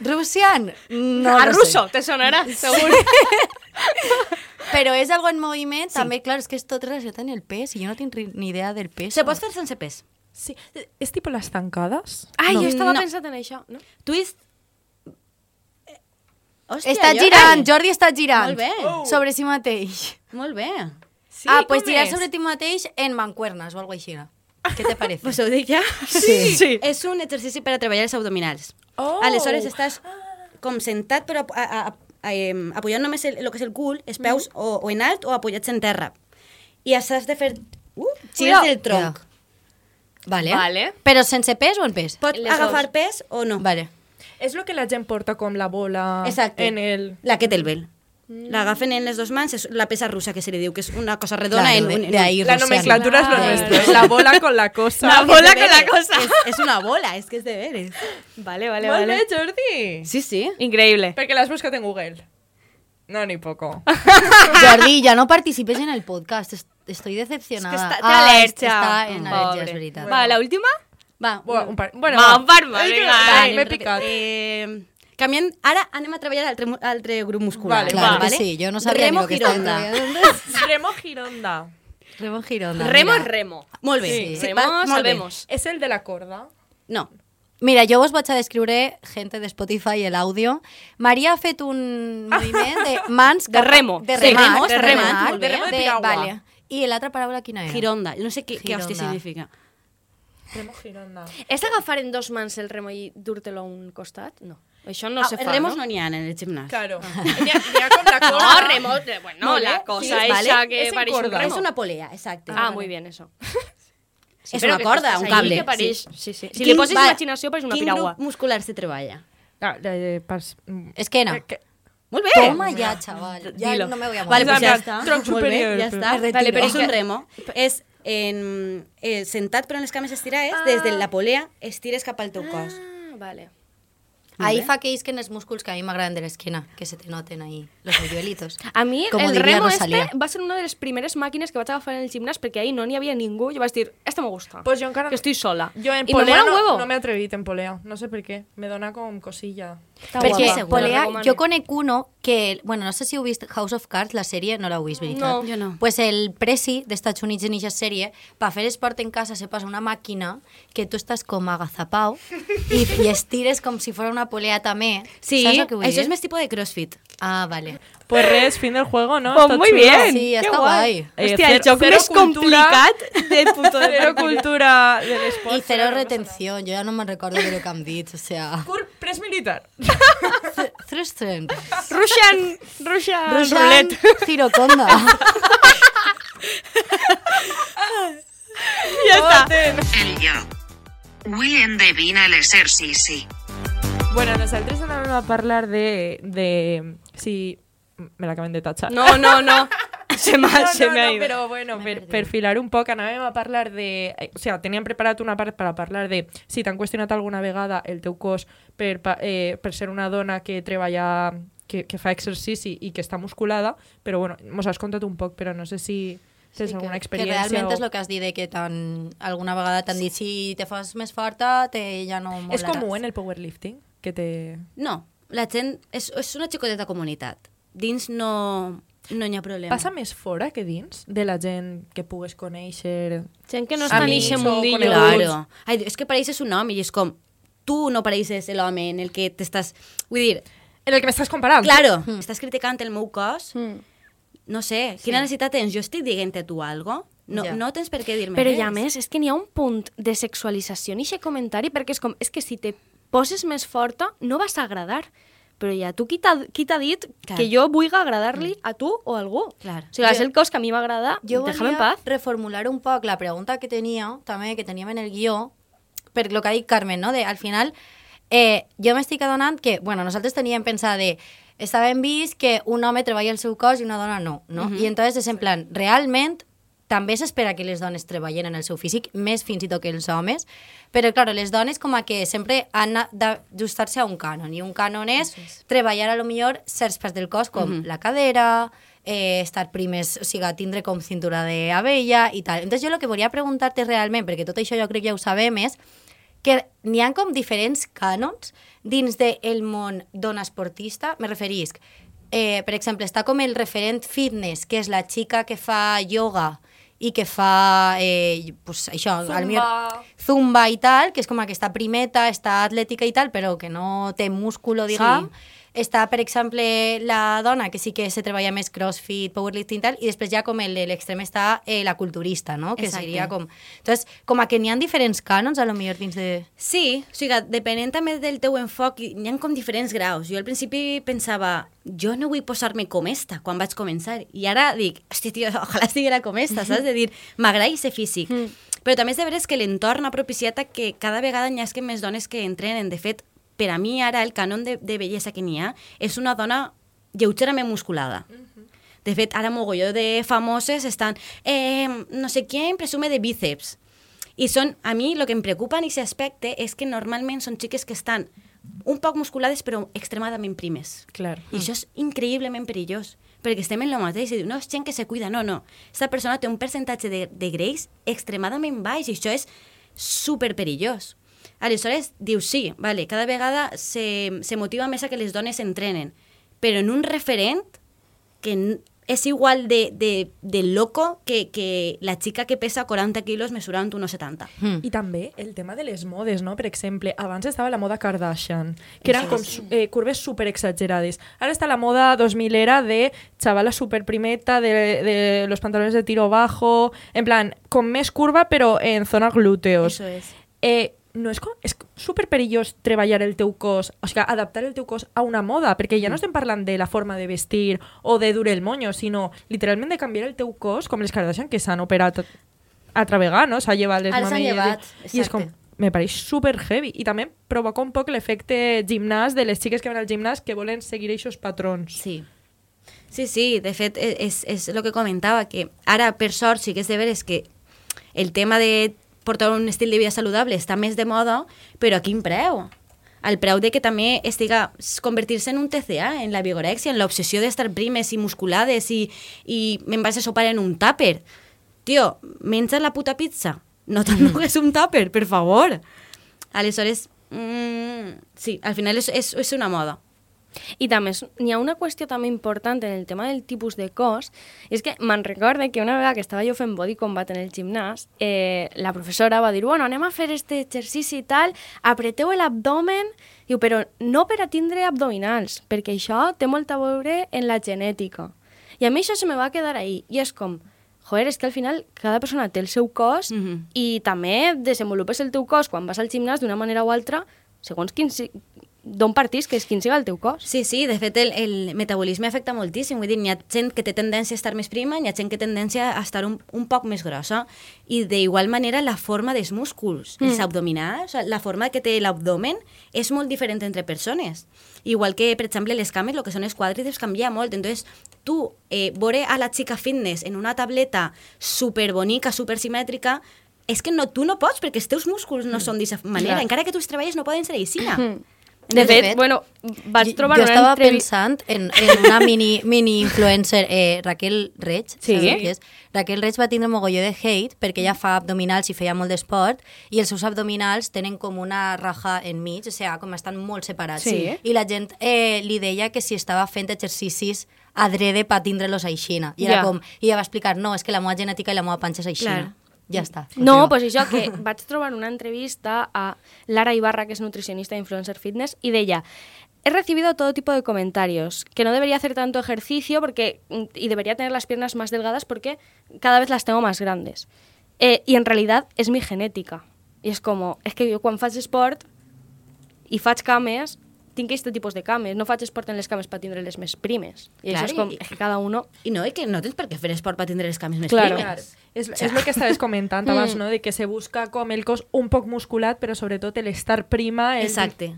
Russian, no a sé. ruso, te sonarà, segur. Pero es algo en movimiento. También, claro, es que esto relaciona en el pes y yo no tengo ri- ni idea del peso. Se pot fer sense pes. Sí. És tipo les tancades? Ai, No. jo estava No. pensant en això, no? Twist... Hòstia, Està jo- girant, Jordi està girant. Molt bé. Oh. Sobre si mateix. Molt bé. Sí, ah, pues com girar és? sobre ti mateix en mancuernas o algo així. ¿Qué te parece? Pues ho dic ja? Sí. sí. És un exercici per a treballar els abdominals. Oh. Aleshores estàs com sentat però a, a, a, a, em, apoyant només el, el que és el cul, els peus o, o en alt o apoyats en terra. I has de fer uh, gires Cuidao. del tronc. Vale. Vale. Però sense pes o en pes? Pot Les agafar dos. pes o no. Vale. És lo que la gent porta com la bola Exacte. en el... La kettlebell. L'agafen en les dues mans, és la pesa russa que se li diu, que és una cosa redona Claro, en, La nomenclatura es lo Claro. nuestro. es La bola con la cosa. La és bola con la cosa. És, és una bola, és que és de veres. Vale, vale, Molt vale. bé, Jordi. Sí, sí. Increïble. Perquè l'has buscat en Google. No, ni poco. Jordi, ya no participes en el podcast. est- Estoy decepcionada. És que Ah, al·lèrgia. Està en Pobre. és veritat. Va, la última? Va, un, par. Bueno, va, un par, vale, vale, vale, m'he picat. Eh, a treballar l'altre altre grup muscular. Vale, vale. sí, jo no sabia Remo ni Gironda. Remo Gironda. Remo Gironda. Remo mira. Remo. Molt. Sí. Remo, va, el de la corda? No. Mira, jo us vaig a gente de Spotify, el àudio. Maria ha fet un moviment de mans... De remo. De remar. Sí, de remar. De remar de, de, de, de, de, de, de, de, de, de, de, de, de, de, Remo Gironda. És agafar en dos mans el remo i dur-te-lo a un costat? No. Això no Ah, se fa, remos no? no n'hi ha en el gimnàs. Claro. N'hi ha, ha com la No, cosa... remo, eh, bueno, Molt la cosa sí, vale. que Es pareix un remo. És una polea, exacte. Ah, muy bien, eso. és Però una que corda, un cable. Que pareix... sí. Sí, sí. Si Quin- li poses va, imaginació, pareix una Quin piragua. grup muscular se treballa? Ah, eh, pas... És que no. Eh, que- Molt bé. Toma ya, chaval. Ya Dilo. no me voy a Vale, morir. pues ja està. tronc bé, superior. ja està. Vale, però és un remo. És en, eh, sentat però en les cames estirades, Ah. des de la polea estires cap al teu cos. Ah, vale. Ahí fa que isquen els músculs que a mi m'agraden de l'esquena, que se te noten ahí, los hoyuelitos. A mi Como el remo Rosalía. este va ser una de les primeres màquines que vaig agafar en el gimnàs perquè ahí no n'hi havia ningú. Jo vaig dir, este me gusta. Pues yo encara... que estoy sola. Yo en Y me polea un no, huevo. no me he atrevido en polea. No sé por qué. Me dona com cosilla. Està Perquè guapa. polea, jo conec uno que, bueno, no sé si heu vist House of Cards, la sèrie, no l'heu vist, veritat? No. Jo no. Pues el presi d'Estats Units en aquesta sèrie, per fer esport en casa se passa una màquina que tu estàs com agazapau i, i estires com si fos una polea també. Sí, Saps el que vull això dir? és més tipus de crossfit. Ah, vale. Pues res, fin del juego, ¿no? Pues Está muy chulo. bien. Sí, guai. guai. Eh, Hòstia, el cero- cero cultura- complicat del puto de Cero cultura del I esport. cero retenció, jo ja no me'n recordo de lo que hem dit, o sea... Cur pres militar. Tres temps. Russian, Russian, Russian roulette. Giroconda. Ja està. El yo. Avui endevina l'exercici. Bueno, nosaltres anàvem a parlar de... de si... Me l'acaben de tachar. No, no, no. Se m'ha no, se no, m'ha no, ido. però bueno, per, per filar un poc, anàvem a parlar de... eh, O sea, teníem preparat una part per a parlar de si t'han qüestionat alguna vegada el teu cos per, eh, per ser una dona que treballa, que, que fa exercici i que està musculada, però bueno, mos has contat un poc, però no sé si tens alguna que, experiència que realment o... és el que has dit de que tan, alguna vegada t'han dit si te fas més forta te ja no molaràs. És comú en el powerlifting? Que te... No, la gent és, és una xicoteta comunitat. Dins no, no hi ha problema. Passa més fora que dins de la gent que pugues conèixer? Gent que no està en o mundillo. Claro. Ai, és que pareixes un home i és com tu no pareixes l'home en el que t'estàs... Vull dir, En el que m'estàs comparant? claro, estàs criticant el meu cos, Mm. no sé, quina necessitat tens? Jo estic dient-te tu algo? No, Ja. no tens per què dir-me Però res. i a més, és que n'hi ha un punt de sexualització en aquest comentari, perquè és com, és que si te poses més forta, no vas a agradar. Però ja tu qui t'ha dit Clar. que jo vull agradar-li a tu o a algú? Clar. O sigui, és el cos que a mi m'agrada, déjame en paz. reformular un poc la pregunta que tenia, també, que teníem en el guió, per lo que ha dit Carmen, no? De, al final, eh, jo m'estic adonant que, bueno, nosaltres teníem pensat de estàvem vist que un home treballa el seu cos i una dona no, no? I entonces és en plan, realment també s'espera que les dones treballen en el seu físic, més fins i tot que els homes, però, clar, les dones com a que sempre han d'ajustar-se a un cànon, i un cànon és treballar a lo millor certs parts del cos, com la cadera, eh, estar primes, o sigui, tindre com cintura d'abella i tal. Entonces jo el que volia preguntar-te realment, perquè tot això jo crec que ja ho sabem, és que n'hi ha com diferents cànons dins del món dona esportista, me referisc. Eh, per exemple, està com el referent fitness, que és la xica que fa yoga i que fa, eh, pues, això, al millor- zumba i tal, que és com aquesta primeta, està atlètica i tal, però que no té músculo, diguem. Sí. Està, per exemple, la dona, que sí que se treballa més crossfit, powerlifting i tal, i després ja com l'extrem està eh, la culturista, no? Que Exacte. seria com... Entonces, com a que n'hi ha diferents cànons, a lo millor dins de... Sí, o sigui, depenent també del teu enfoc, hi ha com diferents graus. Jo al principi pensava, jo no vull posar-me com esta quan vaig començar. I ara dic, hosti, tio, ojalà estiguera com esta, saps? De dir, m'agrada ser físic. Mm. Però també és de veres que l'entorn ha propiciat que cada vegada n'hi hagi més dones que entrenen. De fet, per a mi ara el canon de, de bellesa que n'hi ha és una dona lleugerament musculada. De fet, ara mogolló de famoses estan... Eh, no sé quién presume de bíceps. I són, a mi, el que em preocupa en aquest aspecte és que normalment són xiques que estan un poc musculades però extremadament primes. Clar. I això és increïblement perillós, perquè estem en el mateix i diu, no, és gent que se cuida, no, no. Aquesta persona té un percentatge de, de greix extremadament baix i això és super perillós. Aleshores, diu, sí, vale, cada vegada se, se motiva més a que les dones entrenen, però en un referent que és igual de, de, de loco que, que la xica que pesa 40 quilos mesurant 1,70. Hmm. I també el tema de les modes, no? Per exemple, abans estava la moda Kardashian, que eren com su- eh, curves super exagerades. Ara està la moda 2000 era de chavala super primeta, de, de los pantalones de tiro bajo, en plan, con més curva, però en zona glúteos. Eso es. Eh, no és, co- és super perillós treballar el teu cos, o sigui, adaptar el teu cos a una moda, perquè ja no estem parlant de la forma de vestir o de dur el moño, sinó literalment de canviar el teu cos, com les Kardashian que s'han operat altra vegada, no? S'ha llevat les Ara s'han mamelles llevat, i és com, me pareix super heavy i també provoca un poc l'efecte gimnàs de les xiques que van al gimnàs que volen seguir aquests patrons. Sí. Sí, sí, de fet, e- és, és el que comentava, que ara, per sort, sí que és de veres que el tema de portar un estil de vida saludable està més de moda, però a quin preu? Al preu de que també estiga convertir-se en un TCA, en la vigorexia, en l'obsessió d'estar primes i musculades i, i me'n vas a sopar en un tàper. Tio, menja la puta pizza. No t'endugues un tàper, per favor. Aleshores, mm, sí, al final és, és, és una moda. I també n'hi ha una qüestió també important en el tema del tipus de cos, i és que me'n recorde que una vegada que estava jo fent body combat en el gimnàs, eh, la professora va dir, bueno, anem a fer este exercici i tal, apreteu l'abdomen, diu, però no per a tindre abdominals, perquè això té molt a veure en la genètica. I a mi això se me va quedar ahí, i és com, joder, és que al final cada persona té el seu cos Mhm. i també desenvolupes el teu cos quan vas al gimnàs d'una manera o altra segons quin, d'on partís, que és quin siga el teu cos. Sí, sí, de fet el, el metabolisme afecta moltíssim, vull dir, n'hi ha gent que té tendència a estar més prima, n'hi ha gent que té tendència a estar un, un poc més grossa, i d'igual manera la forma dels músculs, mm. els abdominals, la forma que té l'abdomen és molt diferent entre persones. Igual que, per exemple, les cames, el que són els quàdriceps canvia molt, entonces tu, eh, veure a la xica fitness en una tableta superbonica, supersimètrica, és que no, tu no pots, perquè els teus músculs no són d'aquesta manera, Clar. encara que tu els treballes no poden ser aixina. De De fet, fet, bueno, vaig Jo- trobar jo una estava entrevista... pensant en, en una mini, mini influencer, eh, Raquel Reig, Sí. qui és? Raquel Reig va tindre mogolló de hate perquè ella fa abdominals i feia molt d'esport i els seus abdominals tenen com una raja enmig, o sigui, com estan molt separats. Sí. I la gent eh, li deia que si estava fent exercicis adrede per tindre-los aixina. I era Ja. com, i ella va explicar, no, és que la meva genètica i la meva panxa és aixina. Clar. Ja està. No, pues això, que vaig trobar una entrevista a Lara Ibarra, que es nutricionista e influencer fitness, y de ella, he recibido todo tipo de comentarios, que no debería hacer tanto ejercicio porque mm, y debería tener las piernas más delgadas porque cada vez las tengo más grandes. Eh, y en realidad es mi genética. Y es como, es que yo cuando faig esport i faig cames, tinc aquest tipus de cames. No faig esport en les cames per tindre les més primes. I Clar, això és com, i- és que cada uno... I no, i que no tens per què fer esport per tindre les cames més Claro. primes. És, és el que estaves comentant abans, no? De que se busca com el cos un poc musculat, però sobretot el estar prima... El... Exacte.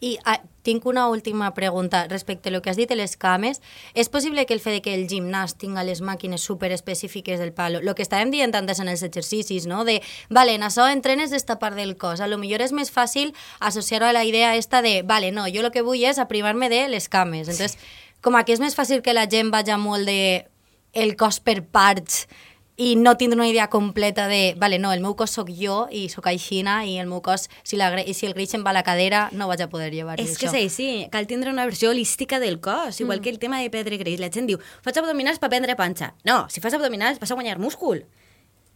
I ah, tinc una última pregunta respecte a lo que has dit de les cames. És possible que el fet de que el gimnàs tinga les màquines super específiques del palo, lo que estàvem dient antes en els exercicis, no? De, vale, en això entrenes d'esta part del cos. A lo millor és més fàcil associar-ho a la idea esta de, vale, no, jo lo que vull és aprimar-me de les cames. Entonces, com a que és més fàcil que la gent vagi molt de el cos per parts i no tindre una idea completa de, vale, no, el meu cos sóc jo i sóc aixina i el meu cos, si, la, si el greix em va a la cadera, no vaig a poder llevar És que això. és així, cal tindre una versió holística del cos, igual que el tema de perdre greix. La gent diu, faig abdominals per prendre panxa. No, si fas abdominals vas a guanyar múscul.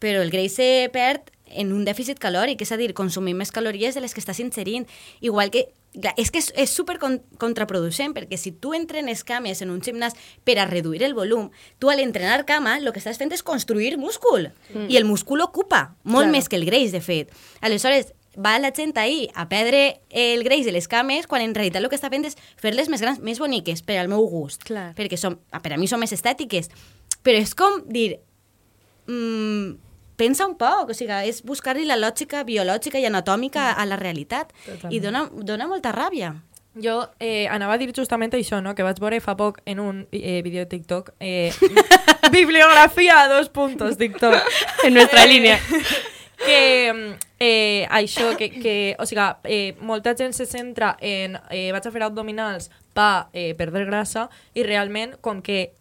Però el greix se perd en un dèficit calòric, és a dir, consumir més calories de les que estàs inserint. Igual que, clar, és que és, és super con contraproducent, perquè si tu entrenes cames en un gimnàs per a reduir el volum, tu al entrenar cama el que estàs fent és construir múscul. Mm. I el múscul ocupa, molt Claro. més que el greix, de fet. Aleshores, va la gent ahir a perdre el greix de les cames quan en realitat el que està fent és fer-les més grans, més boniques, per al meu gust. Clar. Perquè som, per a mi són més estètiques. Però és com dir... Mm, pensa un poc, o sigui, és buscar-li la lògica biològica i anatòmica a la realitat. Totalment. I dona, dona molta ràbia. Jo eh, anava a dir justament això, no? que vaig veure fa poc en un eh, vídeo de TikTok. Eh, bibliografia, dos puntos, TikTok. En nuestra línea. que mm, eh, això, que, que o sigui, eh, molta gent se centra en eh, vaig a fer abdominals per eh, perdre grassa i realment com que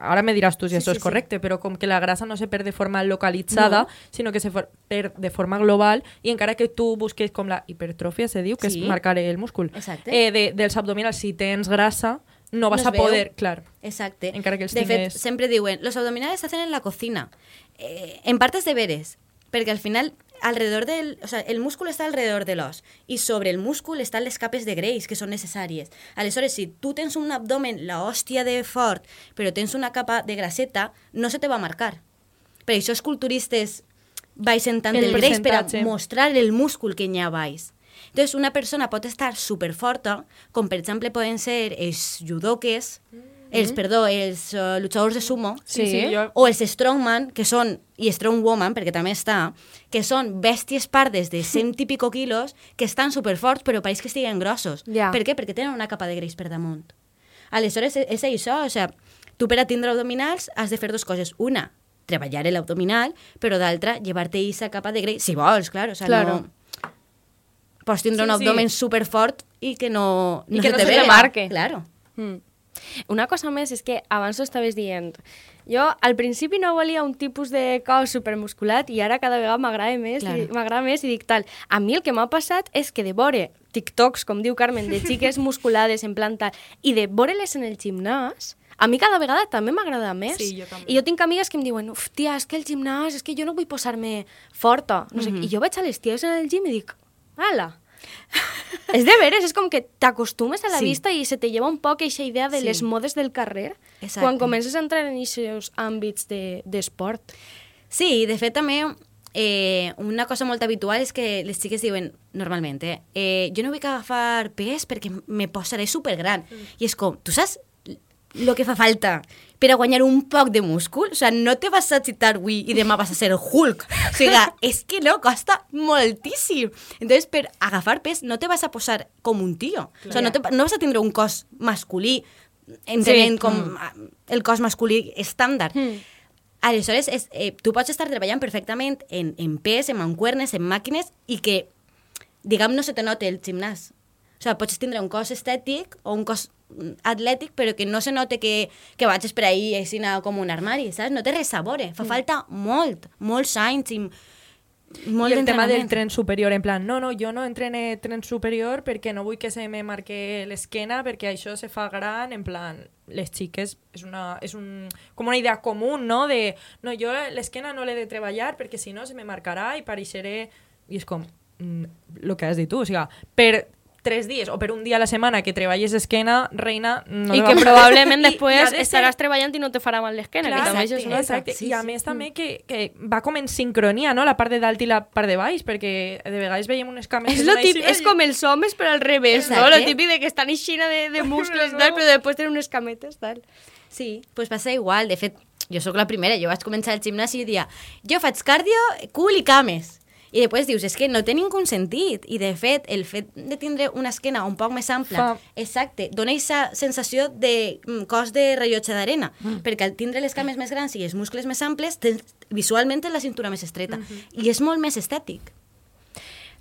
ara me diràs tu si Sí, sí, és correcte, però com que la grassa no se perd de forma localitzada, No. sinó que se perd de forma global i encara que tu busques com la hipertròfia, se diu, que Sí. és marcar el múscul, eh, de, dels abdominals, si tens grassa, no vas es a poder, clar. Exacte. Encara que els de fet, tingues- sempre diuen, los abdominales se hacen en la cocina. Eh, en partes de veres, perquè al final alrededor del, o sea, el múscul està alrededor de l'os i sobre el múscul estan les capes de greix que són necessàries. Aleshores, si tu tens un abdomen, la hòstia de fort, però tens una capa de grasseta, no se te va a marcar. Per això els culturistes baixen tant El el, greix per a mostrar el múscul que hi ha baix. Entonces, una persona pot estar superforta, com per exemple poden ser els judoques, els, perdó, els uh, luchadors de sumo, Sí, sí, jo... o els strongman, que són, i strongwoman, perquè també està, que són bèsties pardes de 100 i pico quilos, que estan superforts, però pareix que estiguen grossos. Ja. Per què? Perquè tenen una capa de greix per damunt. Aleshores, és, és això, o sigui, tu per a tindre abdominals has de fer dues coses. Una, treballar l'abdominal, però d'altra, llevar-te aquesta capa de greix, si vols, clar, o sigui, Claro. no... Pots tindre Sí, un sí. superfort i que no, I que no te se vea. remarque. Claro. Mm. Una cosa més és que abans ho estaves dient. Jo al principi no volia un tipus de cos supermusculat i ara cada vegada m'agrada més, Claro. m'agrada més i dic tal. A mi el que m'ha passat és que de veure TikToks, com diu Carmen, de xiques musculades en plan tal, i de veure-les en el gimnàs, a mi cada vegada també m'agrada més. Sí, jo també. I jo tinc amigues que em diuen, uf, tia, és que el gimnàs, és que jo no vull posar-me forta. No sé, I jo veig a les ties en el gim i dic, ala, és de veres, és com que t'acostumes a la Sí. vista i se te lleva un poc aquesta idea de Sí. les modes del carrer Exacte. quan comences a entrar en aquests àmbits de- d'esport. De, Sí, de fet també eh, una cosa molt habitual és que les xiques diuen normalment, eh, eh, jo no vull agafar pes perquè me posaré supergran. Mm. I és com, tu saps el que fa falta per a guanyar un poc de múscul? O sigui, no te vas a citar avui i demà vas a ser Hulk. O sigui, és que no, costa moltíssim. Entonces, per agafar pes no te vas a posar com un tio. O sigui, no, te, no vas a tindre un cos masculí entenent Sí. com mm. el cos masculí estàndard. Mm. Aleshores, és, eh, tu pots estar treballant perfectament en, en pes, en mancuernes, en màquines, i que, diguem, no se te note el gimnàs. O sigui, pots tindre un cos estètic o un cos atlètic, però que no se note que, que vaig per ahí així com un armari, saps? No té res a veure. Fa falta molt, molts anys i molt I el tema del tren superior, en plan, no, no, jo no entrene tren superior perquè no vull que se me marque l'esquena perquè això se fa gran, en plan, les xiques, és, una, és un, com una idea comú, no?, de, no, jo l'esquena no l'he de treballar perquè si no se me marcarà i pareixeré... I és com, mm, lo que has dit tu, o sigui, per tres dies o per un dia a la setmana que treballes esquena, reina... No I que probablement I- i després de ser- estaràs treballant i no te farà mal l'esquena, que també això és una exacte. Sí, I a sí. més també que, que va com en sincronia, no?, la part de dalt i la part de baix, perquè de vegades veiem unes cames... És, lo així, és com els homes però al revés, no? Exacte. Lo típic de que estan eixina de, de muscles i No. tal, però després tenen unes cametes, tal. Sí, pues passa igual. De fet, jo sóc la primera. Jo vaig començar el gimnàs i dia, jo faig cardio, cul i cames. I després dius, és que no té ningú sentit. I de fet, el fet de tindre una esquena un poc més ampla, Fa- exacte, dona aquesta sensació de mm, cos de rellotge d'arena. Mm. Perquè al tindre les cames més grans i els muscles més amples, tens, visualment tens la cintura més estreta. Mm -hmm. I és molt més estètic.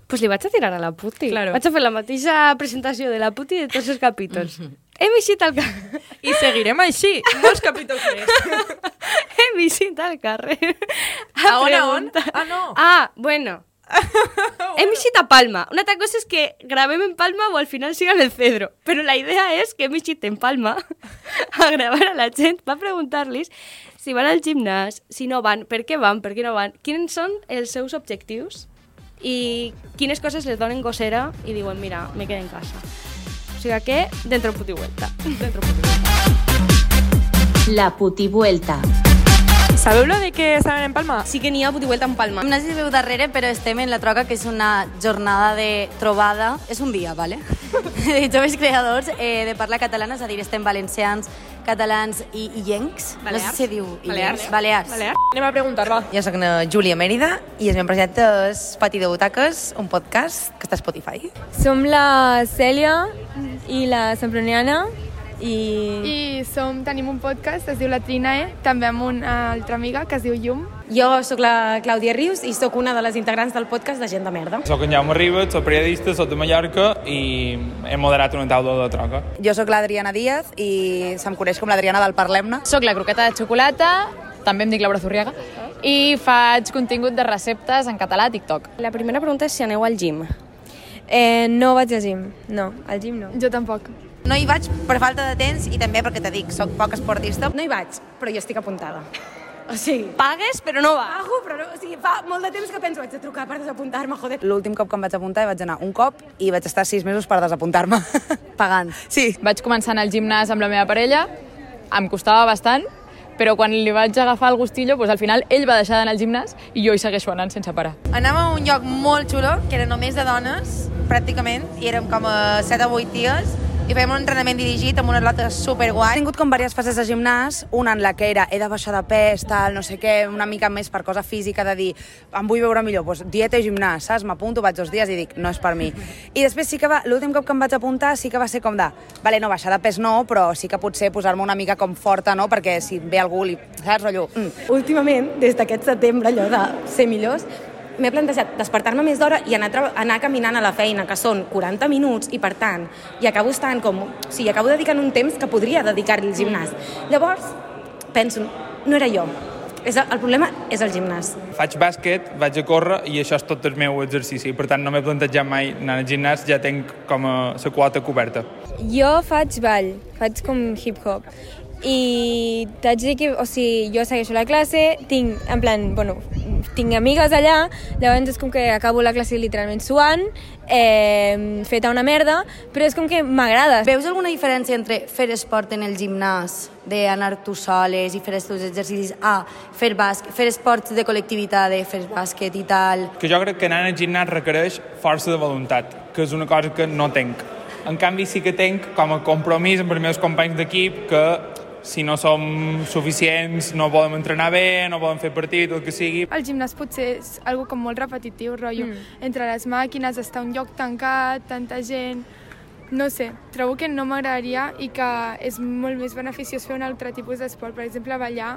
pues li vaig a tirar a la puti. Claro. Vaig a fer la mateixa presentació de la puti de tots els capítols. Hem eixit al carrer. I seguirem així, molts capítols més. Hem eixit al carrer. A on, a on? Ah, no. Ah, bueno. Hem eixit a Palma. Una altra cosa és que gravem en Palma o al final siga en el Cedro. Però la idea és que hem eixit en Palma a gravar a la gent, va preguntar-los si van al gimnàs, si no van, per què van, per què no van, quins són els seus objectius i quines coses les donen gossera i diuen, mira, me quedo en casa. O sigui que, dentro puti vuelta. Dentro puti vuelta. La putivuelta. Sabeu lo de que estaven en Palma? Sí que n'hi ha puti vuelta en Palma. No sé si veu darrere, però estem en la troca, que és una jornada de trobada. És un dia, vale? de joves creadors eh, de parla catalana, és a dir, estem valencians, catalans i illencs. No sé si diu illencs. Balears. Balears. Anem a preguntar, va. Jo sóc Júlia Mèrida i el meu projecte és Pati de Butaques, un podcast que està a Spotify. Som la Cèlia i la Semproniana i... I som, tenim un podcast, es diu La Trinae, també amb una altra amiga que es diu Llum. Jo sóc la Clàudia Rius i sóc una de les integrants del podcast de Gent de Merda. Soc en Jaume Ribet, soc periodista, soc de Mallorca i he moderat una taula de troca. Jo sóc l'Adriana Díaz i se'm coneix com l'Adriana del Parlem-ne. Soc la croqueta de xocolata, també em dic Laura Zurriaga, i faig contingut de receptes en català a TikTok. La primera pregunta és si aneu al gym. Eh, no vaig al gym, no, al gym no. Jo tampoc. No hi vaig per falta de temps i també perquè te dic, sóc poc esportista. No hi vaig, però jo estic apuntada. O sigui, Pagues, però no va. pago, però no, o sigui, fa molt de temps que penso haig de trucar per desapuntar-me, joder. L'últim cop que em vaig apuntar vaig anar un cop i vaig estar sis mesos per desapuntar-me. Pagant. Sí. Vaig començar a anar al gimnàs amb la meva parella, em costava bastant, però quan li vaig agafar el gustillo, doncs al final ell va deixar d'anar al gimnàs i jo hi segueixo anant sense parar. Anàvem a un lloc molt xulo, que era només de dones, pràcticament, i érem com a 7 o 8 dies, i fèiem un entrenament dirigit amb una atleta superguai. He tingut com diverses fases de gimnàs, una en la que era he de baixar de pes, tal, no sé què, una mica més per cosa física, de dir, em vull veure millor, doncs dieta i gimnàs, saps? M'apunto, vaig dos dies i dic, no és per mi. I després sí que va, l'últim cop que em vaig apuntar sí que va ser com de, vale, no, baixar de pes no, però sí que potser posar-me una mica com forta, no? Perquè si ve algú, li, saps, rotllo, mm. Últimament, des d'aquest setembre, allò de ser millors, m'he plantejat despertar-me més d'hora i anar, anar caminant a la feina, que són 40 minuts, i per tant, i acabo estant com... O sigui, acabo dedicant un temps que podria dedicar-li al gimnàs. Llavors, penso, no era jo. És el, el problema és el gimnàs. Faig bàsquet, vaig a córrer i això és tot el meu exercici. Per tant, no m'he plantejat mai anar al gimnàs, ja tinc com a la quota coberta. Jo faig ball, faig com hip-hop. I t'haig de dir que, o sigui, jo segueixo la classe, tinc, en plan, bueno, tinc amigues allà, llavors és com que acabo la classe literalment suant, eh, feta una merda, però és com que m'agrada. Veus alguna diferència entre fer esport en el gimnàs, d'anar tu soles i fer els teus exercicis, a fer, bàsquet, fer esports de col·lectivitat, de fer bàsquet i tal? Que jo crec que anar al gimnàs requereix força de voluntat, que és una cosa que no tenc. En canvi, sí que tenc com a compromís amb els meus companys d'equip que si no som suficients no podem entrenar bé, no podem fer partit, el que sigui. El gimnàs potser és algo com molt repetitiu, rotllo. Mm. Entre les màquines, estar un lloc tancat, tanta gent... No sé, trobo que no m'agradaria i que és molt més beneficiós fer un altre tipus d'esport. Per exemple, ballar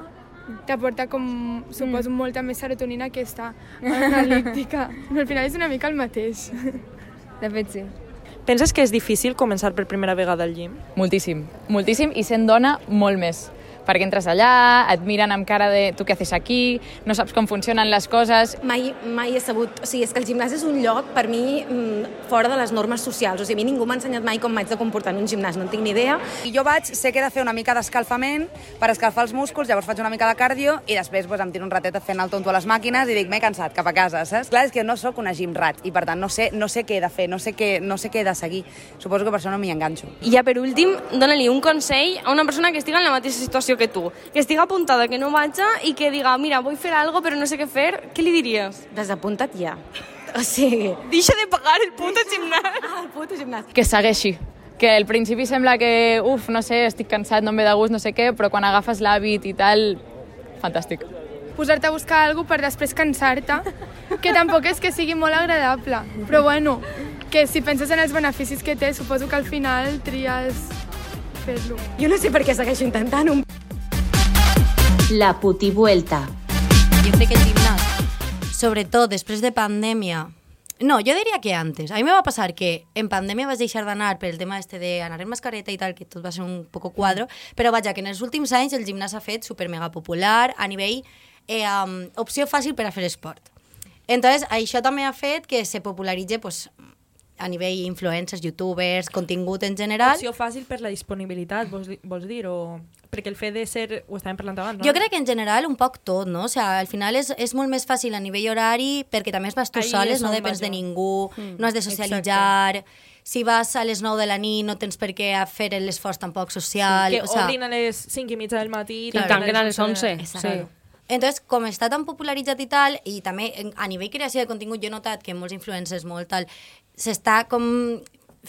t'aporta com, suposo, molta més serotonina que estar analítica. Al final és una mica el mateix. De fet, sí. Penses que és difícil començar per primera vegada al gym? Moltíssim, moltíssim, i sent dona, molt més. Perquè entres allà, et miren amb cara de tu què haces aquí, no saps com funcionen les coses... Mai, mai he sabut... O sigui, és que el gimnàs és un lloc, per mi, mm, fora de les normes socials. O sigui, a mi ningú m'ha ensenyat mai com m'haig de comportar en un gimnàs, no en tinc ni idea. I jo vaig, sé que he de fer una mica d'escalfament per escalfar els músculs, llavors faig una mica de cardio i després pues, em tiro un ratet fent el tonto a les màquines i dic, m'he cansat, cap a casa, saps? Clar, és que no sóc una gym rat i per tant no sé, no sé què he de fer, no sé què, no sé què he de seguir. Suposo que per això no m'hi enganxo. I ja per últim, dona-li un consell a una persona que estigui en la mateixa situació que tu, que estigui apuntada, que no vaja i que diga, mira, vull fer algo però no sé què fer, què li diries? Desapunta't ja. O sigui... Deixa de pagar el puto gimnàs. Ah, el puto gimnàs. Que segueixi. Que al principi sembla que, uf, no sé, estic cansat, no em ve de gust, no sé què, però quan agafes l'hàbit i tal, fantàstic. Posar-te a buscar alguna per després cansar-te, que tampoc és que sigui molt agradable. Però bueno, que si penses en els beneficis que té, suposo que al final tries fer-lo. Jo no sé per què segueixo intentant un... La putivuelta. Jo crec que el gimnàs, sobretot després de pandèmia, no, jo diria que antes. A mi me va passar que en pandèmia vaig deixar d'anar per el tema este de anar en mascareta i tal, que tot va ser un poco quadro, però vaja, que en els últims anys el gimnàs ha fet super mega popular a nivell eh, um, opció fàcil per a fer esport. Entonces, això també ha fet que se popularitze pues, a nivell influencers, youtubers, contingut en general. Opció fàcil per la disponibilitat, vols, vols dir? O... Perquè el fet de ser... Ho estàvem parlant abans, no? Jo crec que en general un poc tot, no? O sigui, al final és, és molt més fàcil a nivell horari perquè també vas tu Ahí soles, no depens de ningú, Mm, no has de socialitzar... Si vas a les 9 de la nit no tens per què fer l'esforç tampoc social. que o sea, obrin a les 5 i mitja del matí I tanquen a les 11. Exacte. Entonces, com està tan popularitzat i tal, i també a nivell creació de contingut, jo he notat que molts influencers, molt tal, s'està com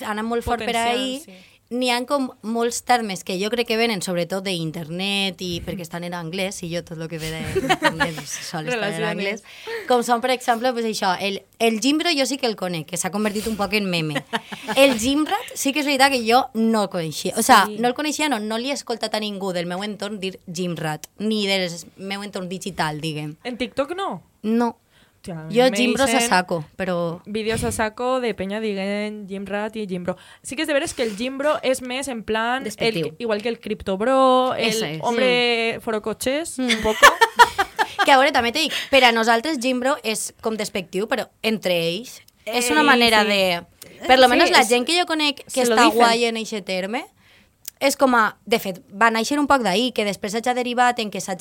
anant molt fort per ahí, sí. n'hi ha com molts termes que jo crec que venen sobretot d'internet i perquè estan en anglès, i jo tot el que ve d'internet sol estar en anglès, com són, per exemple, pues això, el, el gimbro jo sí que el conec, que s'ha convertit un poc en meme. El gimrat sí que és veritat que jo no el coneixia. O sea, Sí. no el coneixia, no, no li he escoltat a ningú del meu entorn dir gimrat, ni del meu entorn digital, diguem. En TikTok no? No. Hòstia, Jo gimbros a saco, però... Vídeos a saco de penya dient Gimrat i Gimbro. Sí que és de veres que el Gimbro és més en plan... El, igual que el Cryptobro, el Ese es. hombre forocoches, Mm. un poco. Que a veure, també t'he dic, per a nosaltres gimbro és com despectiu, però entre ells és una Ei, manera sí. de... Per lo Sí, menos la és- gent que jo conec que està guai en eixe terme, és com a... De fet, va néixer un poc d'ahir, que després s'ha derivat en que s'ha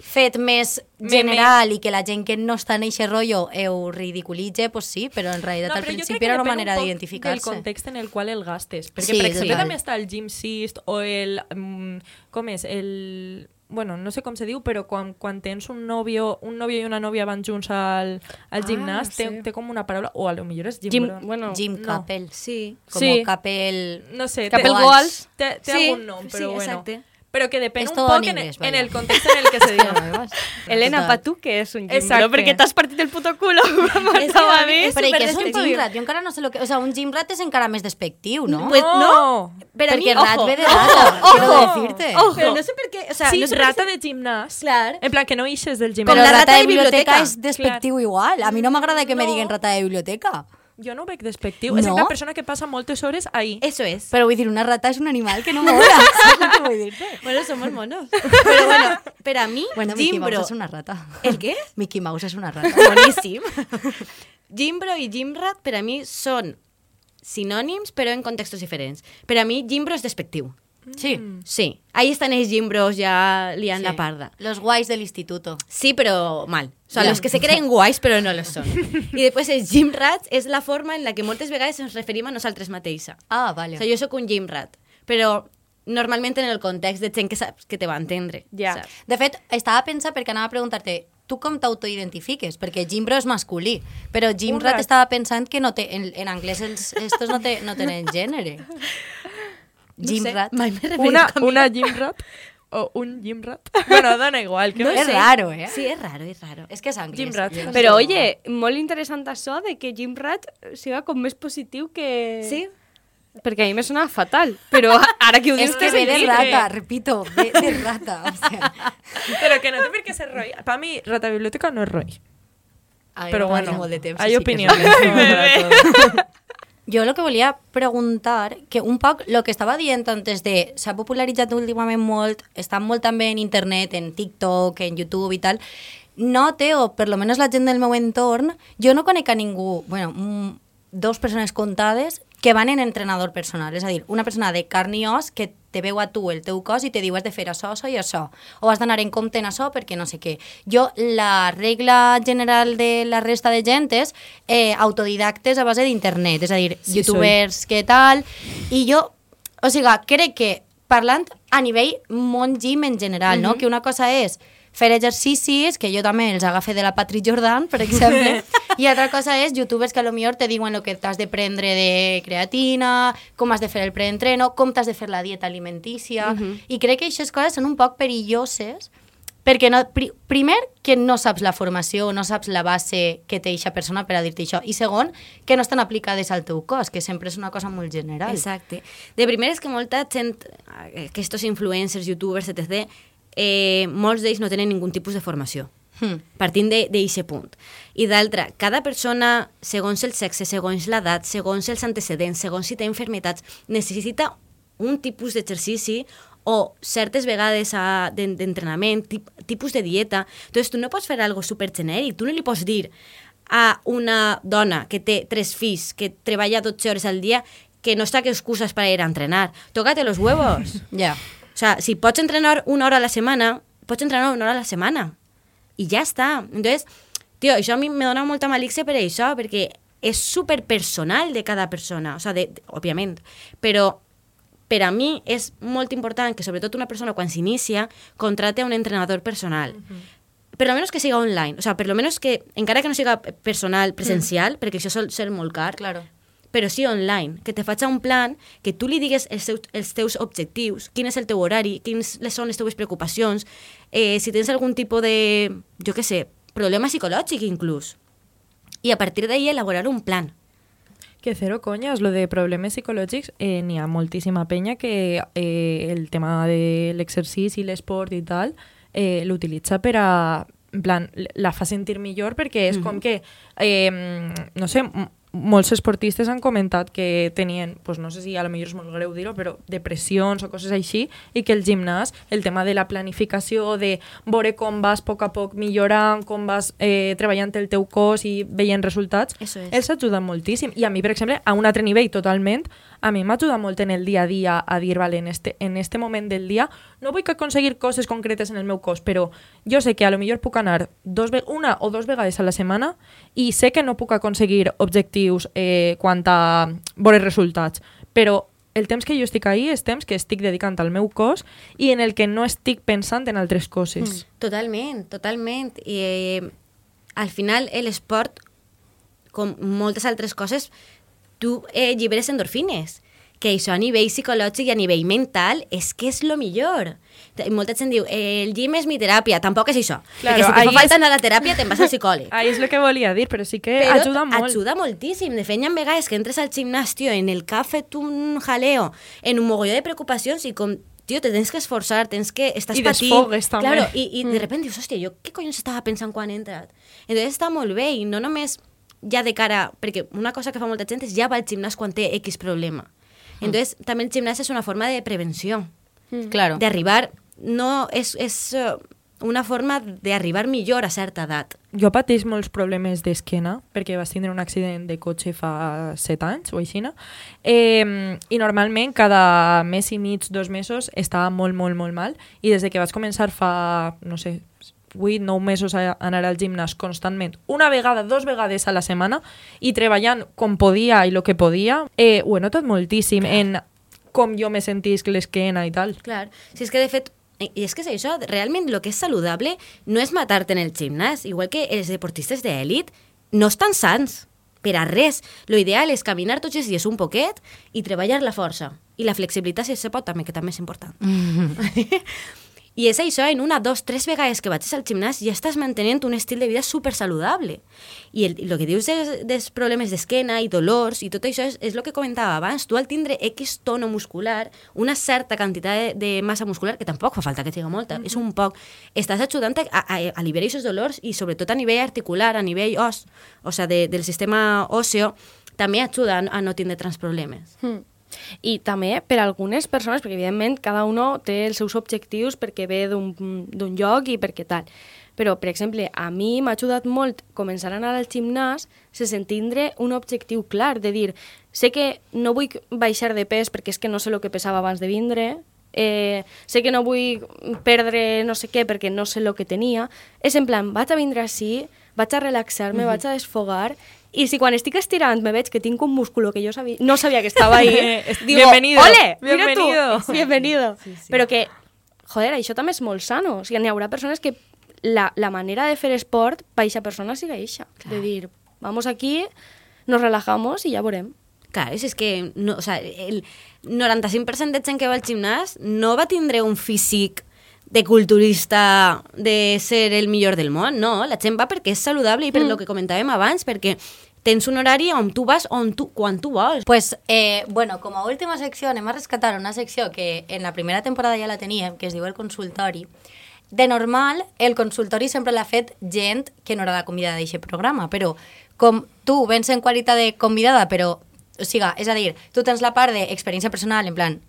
fet més Meme. general i que la gent que no està en eixe rotllo ho ridiculitze, pues sí, però en realitat al però crec principi era una manera d'identificar-se. del context en el qual el gastes. Perquè, Sí, per exemple, també està el Gym Sist o el... mm, com és? El bueno, no sé com se diu, però quan, quan tens un novio, un novio i una nòvia van junts al, al Ah, gimnàs, té, sí. té com una paraula, o a lo millor és Jim- gimbro. bueno, Jim no. Capel. Sí. Como Sí. Capel... No sé, Capel té- Goals. Té, té Sí, algun nom, sí, però bueno. Però que depèn un poc en en, inglés, en vaya. el context en el que se diu. Elena, pa tu què és un gimbro? Exacte. Perquè t'has partit el puto culo. Que a mi. Però què és un gimrat? Jo encara no sé lo que... O sea, un gimrat és encara més despectiu, no? Pues no. Pero a mí, Perquè rat ojo, ve de ojo, rata, ojo, quiero decirte. ojo. Pero no sé por qué, o sea, sí, no sé rata de gimnàs. Clar. En plan, que no ixes del Però gimnàs. la rata, de biblioteca, és despectiu igual. A mi no m'agrada que me diguen rata de biblioteca. Jo no ho veig despectiu. És No? una persona que passa moltes hores ahí. Eso es. Però vull dir, una rata és un animal que no mola. Que vull dir-te? Bueno, somos monos. Pero bueno, pero a mí, Bueno, Mickey Jimbro... Mouse és una rata. ¿El qué? Mickey Mouse és una rata. Boníssim. Jimbro i Jimrat per a mi són sinònims, però en contextos diferents. Per a mi, Jimbro és despectiu. Sí. Sí. Ahí están els Jimbros ya liant Sí. la parda. Los guais del instituto. Sí, pero mal. O sea, Ya. los que se creen guais, però no lo son. I després els Jimrats és la forma en la que moltes vegades ens referim a nosaltres mateixa. Ah, vale. O sea, jo sóc un Jimrat, però normalment en el context de gent que saps que te va entendre. Ja. saps? De fet, estava pensant perquè anava a preguntar-te tu com t'autoidentifiques? Perquè Jimbro és masculí, però Jimrat rat. estava pensant que no té, en, en anglès els, estos no, té, no tenen gènere. No sé, referit Una, una ella. gimrat o un gimrat. Bueno, dona igual. Que No no és sé. raro, eh? Sí, és raro, és raro. És que és anglès. No Però, com- oye, molt interessant això de que Jim Rat siga com més positiu que... Sí? Perquè a mi me sona fatal. Però ara que ho dius... És que ve de rata, repito, ve de rata. O sea, Però que no té per què ser roi. Per mi, rata biblioteca no és roi. a mi Però bueno, molt de temps, hay sí que Jo el que volia preguntar, que un poc el que estava dient antes de s'ha popularitzat últimament molt, està molt també en internet, en TikTok, en YouTube i tal, note, o per lo menos la gent del meu entorn, jo no conec a ningú, bueno, mm, dos persones contades que van en entrenador personal, és a dir, una persona de carn i os que te veu a tu el teu cos i te diu has de fer això, això i això, o has d'anar en compte en això perquè no sé què. Jo, la regla general de la resta de gent és eh, autodidactes a base d'internet, és a dir, Sí, youtubers, què tal, i jo, o sigui, crec que parlant a nivell món gym en general, no? que una cosa és fer exercicis, que jo també els agafe de la Patrick Jordan, per exemple, i altra cosa és youtubers que a lo millor te diuen el que t'has de prendre de creatina, com has de fer el preentreno, com t'has de fer la dieta alimentícia, i crec que aquestes coses són un poc perilloses, perquè no, pri, primer, que no saps la formació, no saps la base que té aquesta persona per a dir-te això, i segon, que no estan aplicades al teu cos, que sempre és una cosa molt general. Exacte. De primer és que molta gent, eh, aquests influencers, youtubers, etc., eh, molts d'ells no tenen ningú tipus de formació. Hmm. partint d'aquest punt. I d'altra, cada persona, segons el sexe, segons l'edat, segons els antecedents, segons si té enfermetats, necessita un tipus d'exercici o certes vegades a- d'en- d'entrenament, tip, tipus de dieta. Entonces, tu no pots fer algo super genèric. Tu no li pots dir a una dona que té tres fills, que treballa 12 hores al dia, que no està que excuses para ir a entrenar. Tócate los huevos. Ja. O sea, si pots entrenar una hora a la setmana, pots entrenar una hora a la setmana. I ja està. Entonces, tio, això a mi me dona molta malícia per això, perquè és super personal de cada persona, o sea, de, de, òbviament, però per a mi és molt important que sobretot una persona quan s'inicia contrate un entrenador personal. Per lo menos que siga online, o sea, per lo menos que, encara que no siga personal presencial, perquè això sol ser molt car, Claro. Però sí online, que te faci un plan, que tu li digues els, seus, els teus objectius, quin és el teu horari, quines són les teves preocupacions, eh, si tens algun tipus de, jo què sé, problema psicològic inclús. I a partir d'ahí elaborar un plan. Que cero coñas, lo de problemes psicològics, eh, n'hi ha moltíssima penya que eh, el tema de l'exercici, l'esport i tal, eh, l'utilitza per a, en plan, la fa sentir millor perquè és com que, eh, no sé, molts esportistes han comentat que tenien, pues no sé si a lo millor és molt greu dir-ho, però depressions o coses així, i que el gimnàs, el tema de la planificació, de veure com vas a poc a poc millorant, com vas eh, treballant el teu cos i veient resultats, Eso es. els ajuda moltíssim. I a mi, per exemple, a un altre nivell totalment, a mi m'ajuda molt en el dia a dia a dir, vale, en este, en este moment del dia no vull que aconseguir coses concretes en el meu cos, però jo sé que a lo millor puc anar dos una o dos vegades a la setmana i sé que no puc aconseguir objectius eh, quant a veure resultats, però el temps que jo estic ahí és temps que estic dedicant al meu cos i en el que no estic pensant en altres coses. Totalment, totalment. I eh, al final l'esport, com moltes altres coses, tu eh, llibres endorfines que això a nivell psicològic i a nivell mental és que és lo millor. Molta gent diu, el gym és mi teràpia. Tampoc és això. Claro, perquè si te fa falta és- anar a la teràpia, te'n vas al psicòleg. Ahí és el que volia dir, però sí que Però ajuda molt. Ajuda moltíssim. De fet, hi ha vegades que entres al gimnàs, tio, en el cap fet un jaleo, en un mogolló de preocupacions i com tio, te tens que esforçar, tens que... Estàs I patint. desfogues, també. Claro, i, i Mm. de repente dius, hòstia, jo què collons estava pensant quan he entrat? Entonces està molt bé i no només ja de cara... Perquè una cosa que fa molta gent és ja va al gimnàs quan té X problema. Entonces, també el gimnàs és una forma de prevenció. Claro. D'arribar... No, és, és eh, una forma d'arribar millor a certa edat. Jo pateix molts problemes d'esquena, perquè vaig tindre un accident de cotxe fa set anys, o així, eh, i normalment cada mes i mig, dos mesos, estava molt, molt, molt mal, i des de que vaig començar fa, no sé, 8, 9 mesos a anar al gimnàs constantment, una vegada, dos vegades a la setmana, i treballant com podia i el que podia, eh, ho he notat moltíssim en com jo me sentisc l'esquena i tal. Clar, si és que de fet i és que és això, realment el que és saludable no és matar-te en el gimnàs, igual que els deportistes d'èlit no estan sants per a res. Lo ideal és caminar tots els dies un poquet i treballar la força. I la flexibilitat, si se pot, també, que també és important. I és això, en una, dos, tres vegades que vaig al gimnàs ja estàs mantenint un estil de vida super saludable. I el, el que dius dels, dels problemes d'esquena i dolors i tot això és, és el que comentava abans. Tu al tindre X tono muscular, una certa quantitat de, de massa muscular, que tampoc fa falta que sigui molta, és un poc, estàs ajudant a, a, a aliviar aquests dolors i sobretot a nivell articular, a nivell os, o sea, de, del sistema òsseo, també ajuda a, a no tindre tants problemes. Mm. I també per a algunes persones, perquè evidentment cada un té els seus objectius perquè ve d'un lloc i perquè tal. Però, per exemple, a mi m'ha ajudat molt començar a anar al gimnàs sense tindre un objectiu clar, de dir, sé que no vull baixar de pes perquè és que no sé el que pesava abans de vindre, eh, sé que no vull perdre no sé què perquè no sé el que tenia. És en plan, vaig a vindre així, vaig a relaxar-me, Mhm. vaig a desfogar, i si quan estic estirant me veig que tinc un músculo que jo sabia, no sabia que estava ahí, digo, Bienvenido, ole, bienvenido. mira tu, bienvenido. Sí, sí. Però que, joder, això també és molt sano. O sigui, n'hi haurà persones que la, la manera de fer esport per aquesta persona siga eixa. De dir, vamos aquí, nos relajamos i ja veurem. Clar, és, és que no, o sea, el 95% de gent que va al gimnàs no va tindre un físic de culturista de ser el millor del món, no, la gent va perquè és saludable i per mm. lo que comentàvem abans, perquè tens un horari on tu vas on tu, quan tu vols. Pues, eh, bueno, com a última secció anem a rescatar una secció que en la primera temporada ja la teníem, que es diu el consultori. De normal, el consultori sempre l'ha fet gent que no era la convidada d'aquest programa, però com tu vens en qualitat de convidada, però, o sigui, és a dir, tu tens la part d'experiència personal, en plan,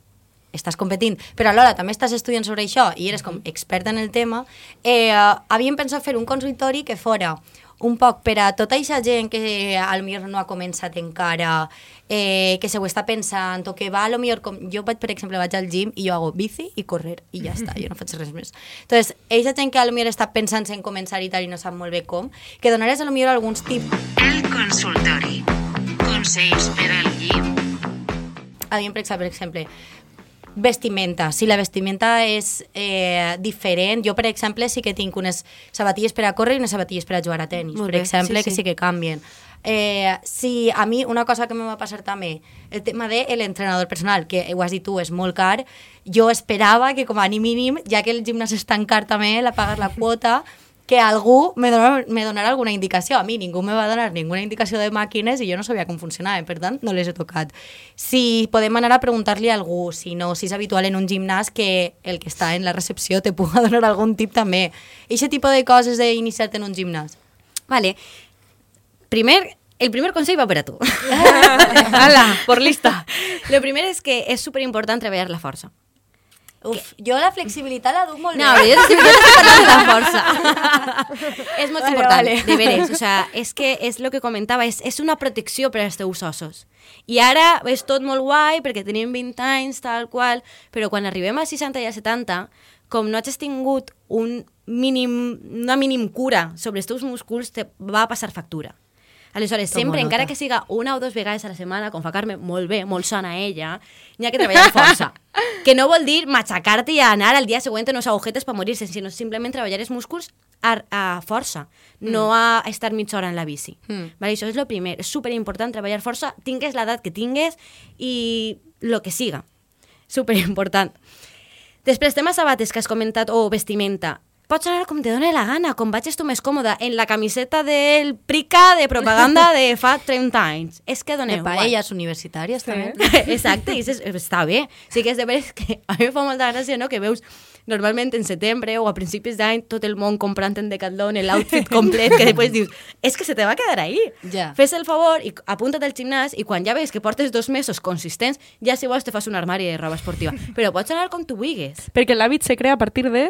estàs competint, però alhora també estàs estudiant sobre això i eres com experta en el tema, eh, havíem pensat fer un consultori que fora un poc per a tota aquesta gent que al millor no ha començat encara, eh, que se ho està pensant, o que va a lo millor com... Jo, vaig, per exemple, vaig al gym i jo hago bici i correr, i ja està, jo no faig res més. Entonces, aquesta gent que a lo millor està pensant en començar i tal i no sap molt bé com, que donares a lo millor alguns tips. El consultori. Consells per al. Havíem pensat, per exemple, vestimenta. Si la vestimenta és eh, diferent, jo, per exemple, sí que tinc unes sabatilles per a córrer i unes sabatilles per a jugar a tennis, Molt per bé, exemple, sí, que sí. sí que canvien. Eh, si a mi una cosa que me va passar també, el tema de l'entrenador personal, que ho has dit tu, és molt car, jo esperava que com a mínim, ja que el gimnàs és tan car també, la pagar la quota, que algú me donara, me donara alguna indicació. A mi ningú me va donar ninguna indicació de màquines i jo no sabia com funcionaven, per tant, no les he tocat. Si podem anar a preguntar-li a algú, si no, si és habitual en un gimnàs que el que està en la recepció te puga donar algun tip també. Aquest tipus de coses d'iniciar-te en un gimnàs. Vale. Primer, el primer consell va per a tu. Ala, por lista. Lo primer és que és superimportant treballar la força. Uf, jo la flexibilitat la duc molt No, bé. però jo de la força. és molt Vale, important, vale. de veres. O sea, és que és el que comentava, és, és una protecció per als teus ossos. I ara és tot molt guai perquè tenim 20 anys, tal qual, però quan arribem a 60 i a 70, com no has tingut un mínim, una mínim cura sobre els teus músculs, te va passar factura. Aleshores, Tomo sempre, nota. encara que siga una o dues vegades a la setmana, com fa Carme, molt bé, molt sana ella, n'hi ha que treballar amb força. que no vol dir matxacar-te i anar al dia següent en unos agujetes per morir-se, sinó simplement treballar els músculs a, a força, no a estar mitja hora en la bici. Mm. Vale, això és el primer. És superimportant treballar força, tingues l'edat que tingues i lo que siga. Superimportant. Després, temes sabates que has comentat, o vestimenta. Pots anar com te dóna la gana, com vagis tu més còmoda, en la camiseta del Prica de propaganda de fa 30 anys. És que dona De paelles universitàries, també. Exacte, i és, està bé. Sí que és de veres que a mi em fa molta gràcia, no?, que veus normalment en setembre o a principis d'any tot el món comprant en Decathlon l'outfit complet que després dius, és que se te va quedar ahí. Ja. Fes el favor i apunta't al gimnàs i quan ja veus que portes dos mesos consistents, ja si vols te fas un armari de roba esportiva. Però pots anar com tu vulguis. Perquè l'hàbit se crea a partir de...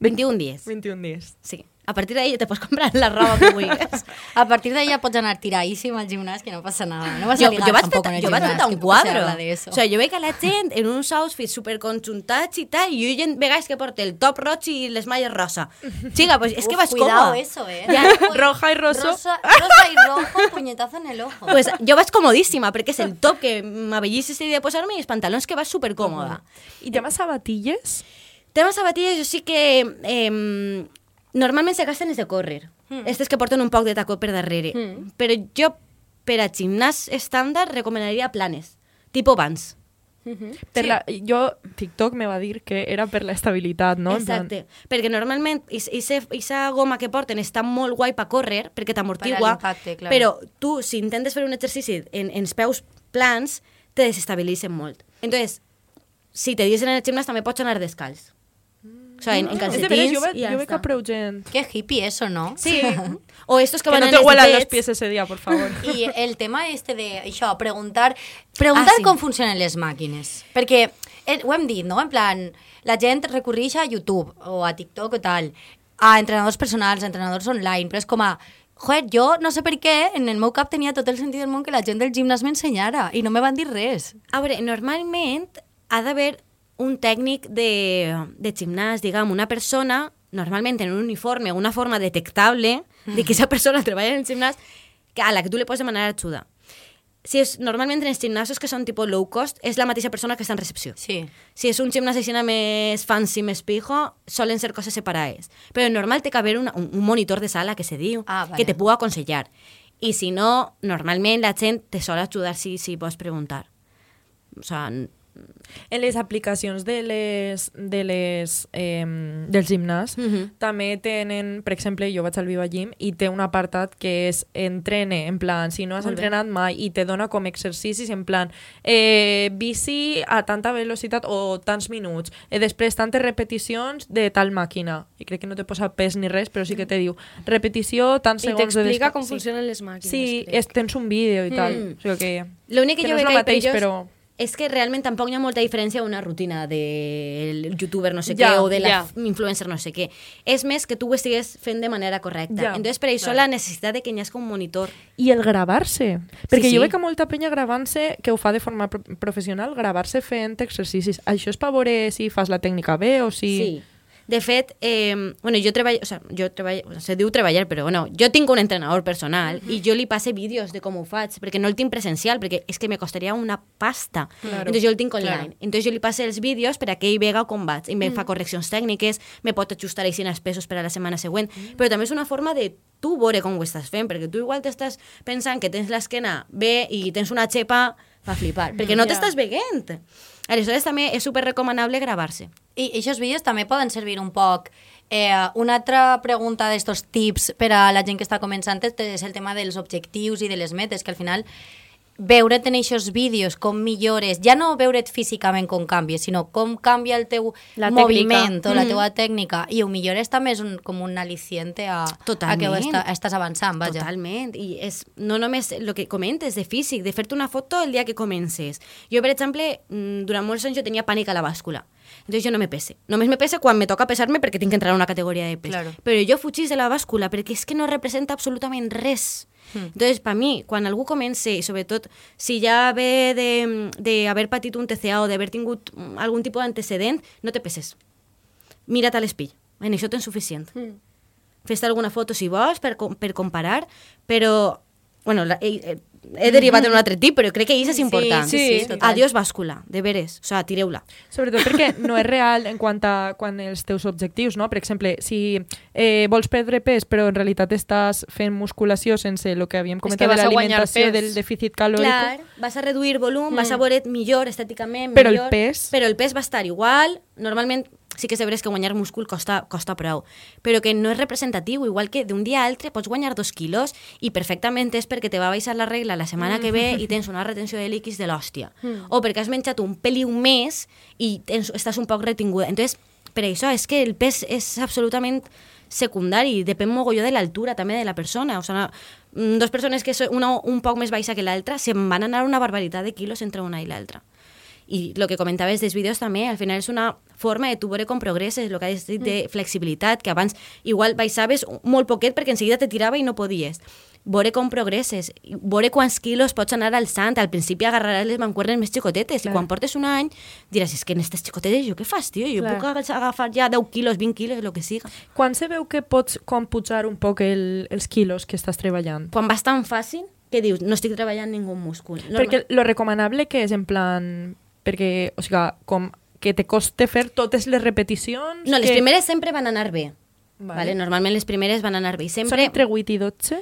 21 dies. 21 dies. Sí. A partir d'ahí te pots comprar la roba que vulguis. A partir d'ahí ja pots anar tiradíssim al gimnàs, que no passa nada. No vas jo, a ligar jo vaig tampoc fer, en el jo vaig fer que un quadre. O sea, jo veig a la gent en uns outfits superconjuntats i tal, i jo hi ha vegades que porta el top roig i les malles rosa. Xica, pues és que Uf, vas cuidado cómoda. eso, eh. Ja, Roja y roso. Rosa, rosa y rojo, puñetazo en el ojo. pues jo vaig comodíssima, perquè és el top que dia de posar-me i els pantalons que vas supercòmoda. I tema sabatilles? Tema sabatilles, jo sí que eh, normalment se gasten és de córrer. Hmm. Mm. Estes que porten un poc de tacó per darrere. Mm. Però jo, per a gimnàs estàndard, recomanaria planes, tipo Vans. Per la, jo, TikTok me va dir que era per la estabilitat, no? En plan- Exacte, perquè normalment aquesta goma que porten està molt guai per córrer, perquè t'amortigua, clar. però tu, si intentes fer un exercici en, en els peus plans, te desestabilitzen molt. Entonces, si te dius en el gimnàs, també pots anar descalç. O sea, en, en veres, jo, ve, i ja jo veig està. a prou gent. Qué hippie eso, ¿no? Sí. O estos que, Que van no en te huelan los pies ese día, por favor. I el tema este de això, preguntar, preguntar Ah, sí. com funcionen les màquines. Perquè eh, ho hem dit, no? En plan, la gent recorreix a YouTube o a TikTok o tal, a entrenadors personals, a entrenadors online, però és com a Joder, jo no sé per què, en el meu cap tenia tot el sentit del món que la gent del gimnàs m'ensenyara i no me van dir res. A veure, normalment ha d'haver un tècnic de, de gimnàs, diguem, una persona, normalment en un uniforme, una forma detectable de que aquesta persona treballa en el gimnàs, que a la que tu li pots demanar ajuda. Si és, normalment en els gimnasos que són tipus low cost, és la mateixa persona que està en recepció. Sí. Si és un gimnàs així més fancy, més pijo, solen ser coses separades. Però normal té que haver una, un, un monitor de sala que se diu, Ah, vale. que te pugui aconsellar. I si no, normalment la gent te sol ajudar si, si pots preguntar. O sea, En les aplicacions de les, de les, eh, del gimnàs Mhm. també tenen, per exemple, jo vaig al Viva Gym i té un apartat que és entrene, en plan, si no has Molt bé. entrenat mai i te dona com exercicis en plan eh, bici a tanta velocitat o tants minuts, eh, després tantes repeticions de tal màquina i crec que no te posa pes ni res, però sí que te diu repetició, tants I segons de t'explica descans. com Sí. funcionen les màquines. Sí, crec. tens un vídeo i tal. Mm. O sigui que, L'únic que, que jo no és veig que mateix, ells però... és que realment tampoc hi ha molta diferència una rutina del youtuber no sé Ja, què o de la ja. influencer no sé què. És més que tu ho estigues fent de manera correcta. Ja, Entonces, per això clar. la necessitat de que hi hagi un monitor. I el gravar-se. Perquè sí. jo veig que molta penya gravant-se, que ho fa de forma pro professional, gravar-se fent exercicis. Això és per veure si fas la tècnica bé o si... Sí. De fet, eh, bueno, jo treballo, o sea, jo treballo, o sea, se diu treballar, però bueno, jo tinc un entrenador personal i jo li passe vídeos de com ho faig, perquè no el tinc presencial, perquè és que me costaria una pasta. Claro, Entonces jo el tinc online. claro. Entonces jo li passe els vídeos per a que ell vega com vaig. I me Mm. fa correccions tècniques, me pot ajustar així els pesos per a la setmana següent. Però també és una forma de tu veure com ho estàs fent, perquè tu igual t'estàs pensant que tens l'esquena bé i tens una xepa, fa flipar, perquè no Ja. t'estàs veient. Aleshores també és super recomanable gravar-se. I aquests vídeos també poden servir un poc Eh, una altra pregunta d'estos tips per a la gent que està començant és el tema dels objectius i de les metes, que al final veure't en aquests vídeos com millores, ja no veure't físicament com canvies, sinó com canvia el teu La moviment tècnica. o la Mhm. teua tècnica, i ho millores també és un, com un aliciente a, a que ho està, estàs avançant, vaja. Totalment. I és no només el que comentes de físic, de fer-te una foto el dia que comences. Jo, per exemple, mm, durant molts anys jo tenia pànic a la bàscula. Entonces jo no me pese. Només me pese quan me toca pesar-me perquè tinc que entrar a una categoria de pes. Claro. Però jo fugís de la bàscula perquè és que no representa absolutament res. Hmm. Entonces, per mi, quan algú comença, i sobretot si ja ve de- d'haver patit un TCA o d'haver tingut algun tipus d'antecedent, no te peses. Mira't a l'espill. En això tens suficient. Mm. Fes-te alguna foto si vols per, per comparar, però Bueno, la, he, he- derivat en un altre tip, però crec que és important. sí, sí, total. Adiós bàscula, de veres. O sea, tireu-la. Sobretot perquè no és real en quant a quan els teus objectius, no? Per exemple, si eh, vols perdre pes però en realitat estàs fent musculació sense el que havíem comentat de vas a guanyar l'alimentació, del dèficit calòric, Clar, vas a reduir volum, vas a Mm. veure't millor estèticament, Però el millor, pes- Però el pes va estar igual. Normalment sí que és veritat que guanyar múscul costa, costa prou, però que no és representatiu, igual que d'un dia a altre pots guanyar dos quilos i perfectament és perquè te va baixar la regla la setmana que ve i tens una retenció de líquids de l'hòstia. Mm. O perquè has menjat un peliu més i tens, estàs un poc retinguda. Entonces, per això és que el pes és absolutament secundari, depèn mogolló de l'altura també de la persona. O sigui, mm, dos persones que són una un poc més baixa que l'altra se'n van anar una barbaritat de quilos entre una i l'altra. I el que comentaves dels vídeos també, al final és una forma de tu veure com progresses, el que has dit de flexibilitat, que abans igual baixaves molt poquet perquè enseguida te tirava i no podies. Veure com progresses, i veure quants quilos pots anar alçant. Al principi agarraràs les mancuernes més xicotetes i Clar. quan portes un any diràs, és que en aquestes xicotetes jo què fas, tio? Jo Clar. puc aga- agafar ja 10 quilos, 20 quilos, el que siga. quan se veu que pots com pujar un poc el, els quilos que estàs treballant? Quan vas tan fàcil que dius, no estic treballant ningú múscul. Normal. Perquè lo recomanable que és en plan... Perquè, o sigui, com que te coste fer totes les repeticions... No, les que... primeres sempre van anar bé. Vale. Vale. Normalment les primeres van anar bé. I Són Sempre entre 8 i 12?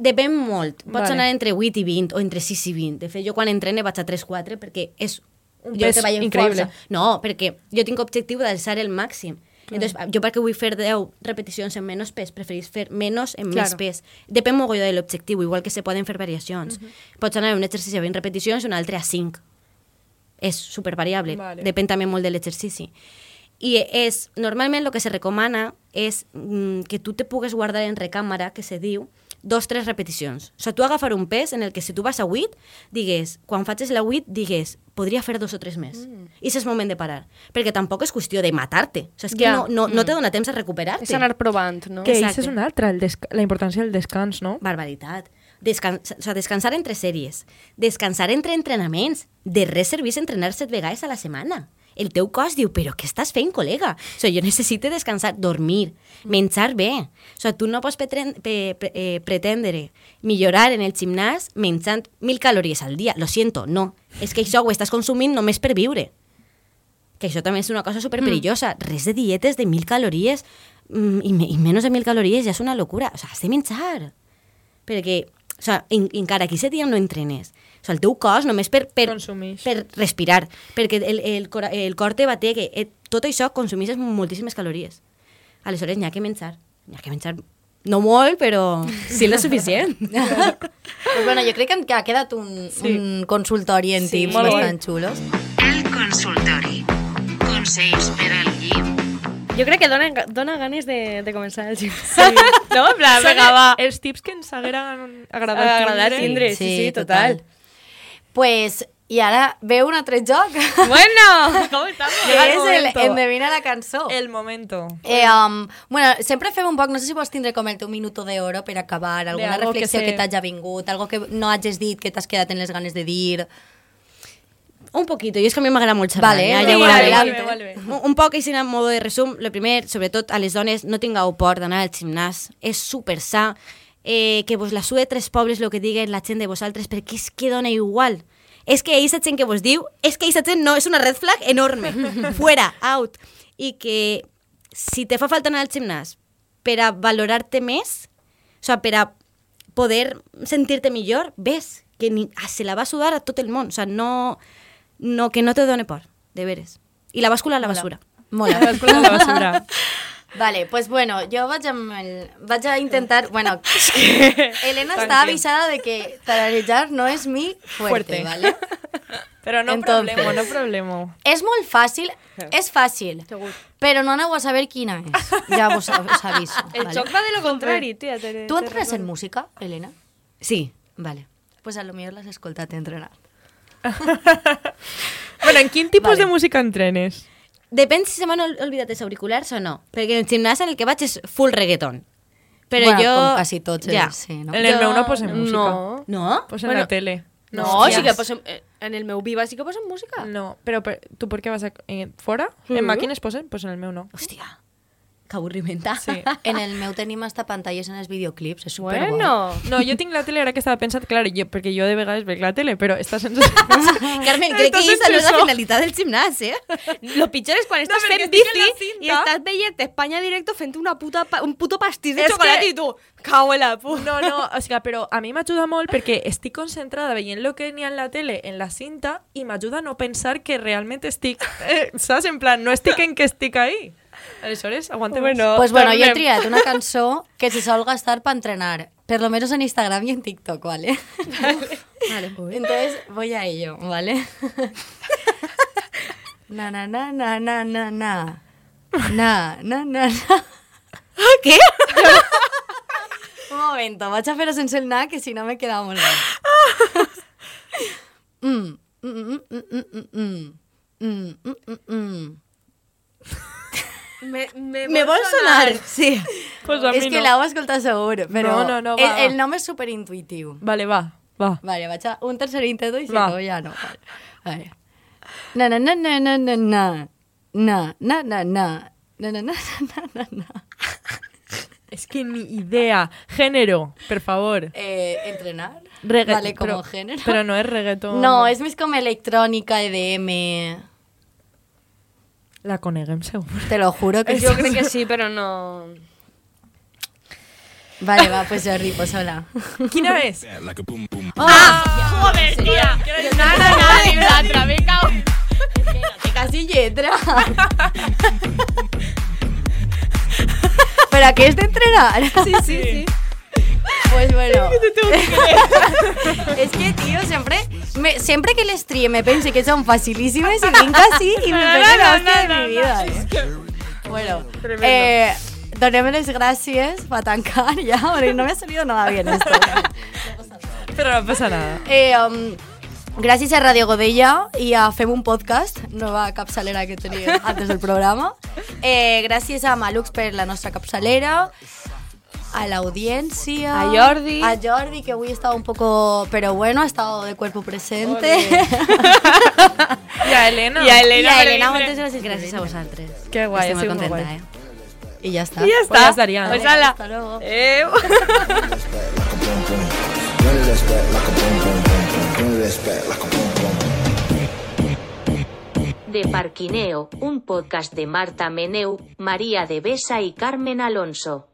depèn molt. Pots Vale. anar entre 8 i 20 o entre 6 i 20. De fet, jo quan entrene vaig a 3-4 perquè és Un jo treballo en increïble. força. No, perquè jo tinc objectiu d'alçar el màxim. Clar. Entonces, jo perquè vull fer 10 repeticions en menys pes, preferís fer menys en més Claro. pes. Depèn mogolló de l'objectiu, igual que se poden fer variacions. Pots anar a un exercici a 20 repeticions i un altre a 5. És super variable, Vale. depèn també molt de l'exercici. I és, normalment el que se recomana és mm, que tu te pugues guardar en recàmera, que se diu, dos, tres repeticions. O sigui, tu agafar un pes en el que si tu vas a 8, digues, quan facis la 8, digues, podria fer dos o tres més. Mm. I és el moment de parar. Perquè tampoc és qüestió de matar-te. O sigui, és que Ja. no, no, no Mm. te dona temps a recuperar-te. És anar provant, no? Que això és una altra, el la importància del descans, no? Barbaritat. Descan o sigui, descansar entre sèries. Descansar entre entrenaments. De res serveix entrenar set vegades a la setmana. El teu cos diu, però què estàs fent, col·lega? O sigui, jo necessito descansar, dormir, menjar bé. O sigui, tu no pots pretren- pe- pre- eh, pretendre millorar en el gimnàs menjant mil calories al dia. Lo siento, no. És que això ho estàs consumint només per viure. Que això també és una cosa superperillosa. Res de dietes de mil calories mm, i, me, i menys de mil calories ja és una locura. O sigui, has de menjar. Perquè, o sigui, en, encara que aquest dia no entrenes, o sigui, el teu cos només per, per, per respirar, perquè el, el, cor, el cor te bate, que eh, tot això consumís moltíssimes calories. Aleshores, n'hi ha que menjar. N'hi ha que menjar no molt, però sí lo suficient. pues bueno, jo crec que, ha quedat un, sí. un consultori en Sí, tips molt bastant xulos. El consultori. Consells per al llit. Jo crec que dona, dona ganes de, de començar el gim. Sí. No? En plan, vinga, va. Els tips que ens hagueren agradat, Agradat tindre, sí, sí, total. Pues, i ara veu un altre joc. Bueno, com estamos? Que el és el momento. Endevina la cançó. El momento. Eh, um, bueno, sempre fem un poc, no sé si vols tindre com el teu minuto d'oro per acabar, alguna algo que reflexió que, se- t'hagi vingut, algo que no hagis dit, que t'has quedat en les ganes de dir... Un poquito, i és que a mi m'agrada molt xerrar. Vale, ja, sí, vale, vale, vale. Un, un poc així en modo de resum. Lo primer, sobretot a les dones, no tingueu por d'anar al gimnàs. És super sa. Eh, que vos la sue tres pobles el que diguen la gent de vosaltres, perquè és que dona igual. És que aquesta gent que vos diu, és que aquesta gent no, és una red flag enorme. Fuera, out. I que si te fa falta anar al gimnàs per a valorar-te més, o sigui, per a poder sentir-te millor, ves que ni, se la va sudar a tot el món. O sigui, no, no, que no te done por, de veres. I la bàscula a la Mola. basura. Mola. La bàscula a la basura. Vale, pues bueno, amb el, vaig a intentar... Bueno, Elena Tranquil. avisada de que tararejar no és mi fuerte, Fuerte. ¿vale? Però no Entonces- problema, no problema. És molt fàcil, és fàcil, però no aneu a saber quina és. Ja vos, us aviso. El vale? va de lo contrari, tia. Te, Tu te entrenes en música, Elena? Sí. Vale. Pues a lo millor l'has escoltat entrenat. Bueno, en quin tipus Vale. de música entrenes? Depèn si se m'han oblidat els auriculars o no. Perquè el gimnàs en el que vaig és full reggaeton. Però Bueno, jo... com quasi tots ja. els- sí, no? En el Jo- meu no posem música. No. No? Posen Bueno, la tele. No, Hòsties. sí que posem... eh, En el meu viva sí que posem música. No, però per, tu per què vas a... Eh, fora? Sí. En màquines posen? Pues en el meu no. Hòstia. Que avorrimenta. Sí. En el meu tenim hasta pantalles en els videoclips, és superguai. Bueno. No, jo tinc la tele ara que estava pensant, clar, jo, perquè jo de vegades veig la tele, però està sense... Carmen, crec que aquesta és la finalitat del gimnàs, eh? Lo pitjor és quan estàs fent bici i estàs veient Espanya directo fent una puta, un puto pastís de És xocolata que- i tu, cau en la puta. No, no, o sigui, però a mi m'ajuda molt perquè estic concentrada veient el que n'hi ha en la tele, en la cinta, i m'ajuda a no pensar que realment estic, eh, saps? En plan, no estic en que estic ahí. Aleshores, aguante Bueno, Pues bueno, yo he tornem. triat una cançó que se sol gastar para entrenar, por lo menos en Instagram y en TikTok, ¿vale? Vale. Entonces voy a ello, ¿vale? na na na na na na na na na na na Què? Un momento, vaig a fer-ho sense el na, que si no me queda molt bé. Mm, mm, mm, mm, mm, mm, mm. Mm, mm, mm, mm. Me, me, me vol sonar. Sí. Pues a mi és no. que l'heu escoltat segur, però no, no, no, el, el es és superintuitiu. Vale, va, va. Vale, va a un tercer intento y si no, ja no. Vale. vale. Na, na, na, na, na, na, na. Na, na, na, na. Na, na, na, na, na. Es que ni idea. Género, por favor. Eh, entrenar. Reggaetón. Vale, como género. Pero no es reggaetón. No, es más como electrónica, EDM la Conegem, seguro. Te lo juro que Yo creo que sí, pero no. Vale, va, pues Jordi, pues hola. ¿Quién eres? La que pum pum. ¡Ah! ¡Joder, tía! Nada, nada, ni letra, me cago. Que casi letra. ¿Para qué es de entrenar? sí, sí. sí. Pues bueno. es que, tío, siempre, me, siempre que les tríe me pensé que son facilísimas y venga así y me pego la hostia de mi vida. eh. Bueno, eh, donem les gràcies para tancar ya, porque no me ha salido nada bien esto. Pero no pasa nada. Eh, um, gràcies a Radio Godella i a Fem un podcast, nova capçalera que teníem antes del programa. Eh, gràcies a Malux per la nostra capçalera, a l'audiència, A Jordi. a Jordi, que avui estava un poco, pero bueno, ha estado de cuerpo presente. Y a Elena. I a Elena, I a Elena, gràcies. Gràcies a vosaltres. Qué guay, molt muy contenta, guay. eh? I ja està. I ja Pues ja estaria. Pues ala. Hasta luego. Eh. De Parquineo, un podcast de Marta Meneu, María de Besa y Carmen Alonso.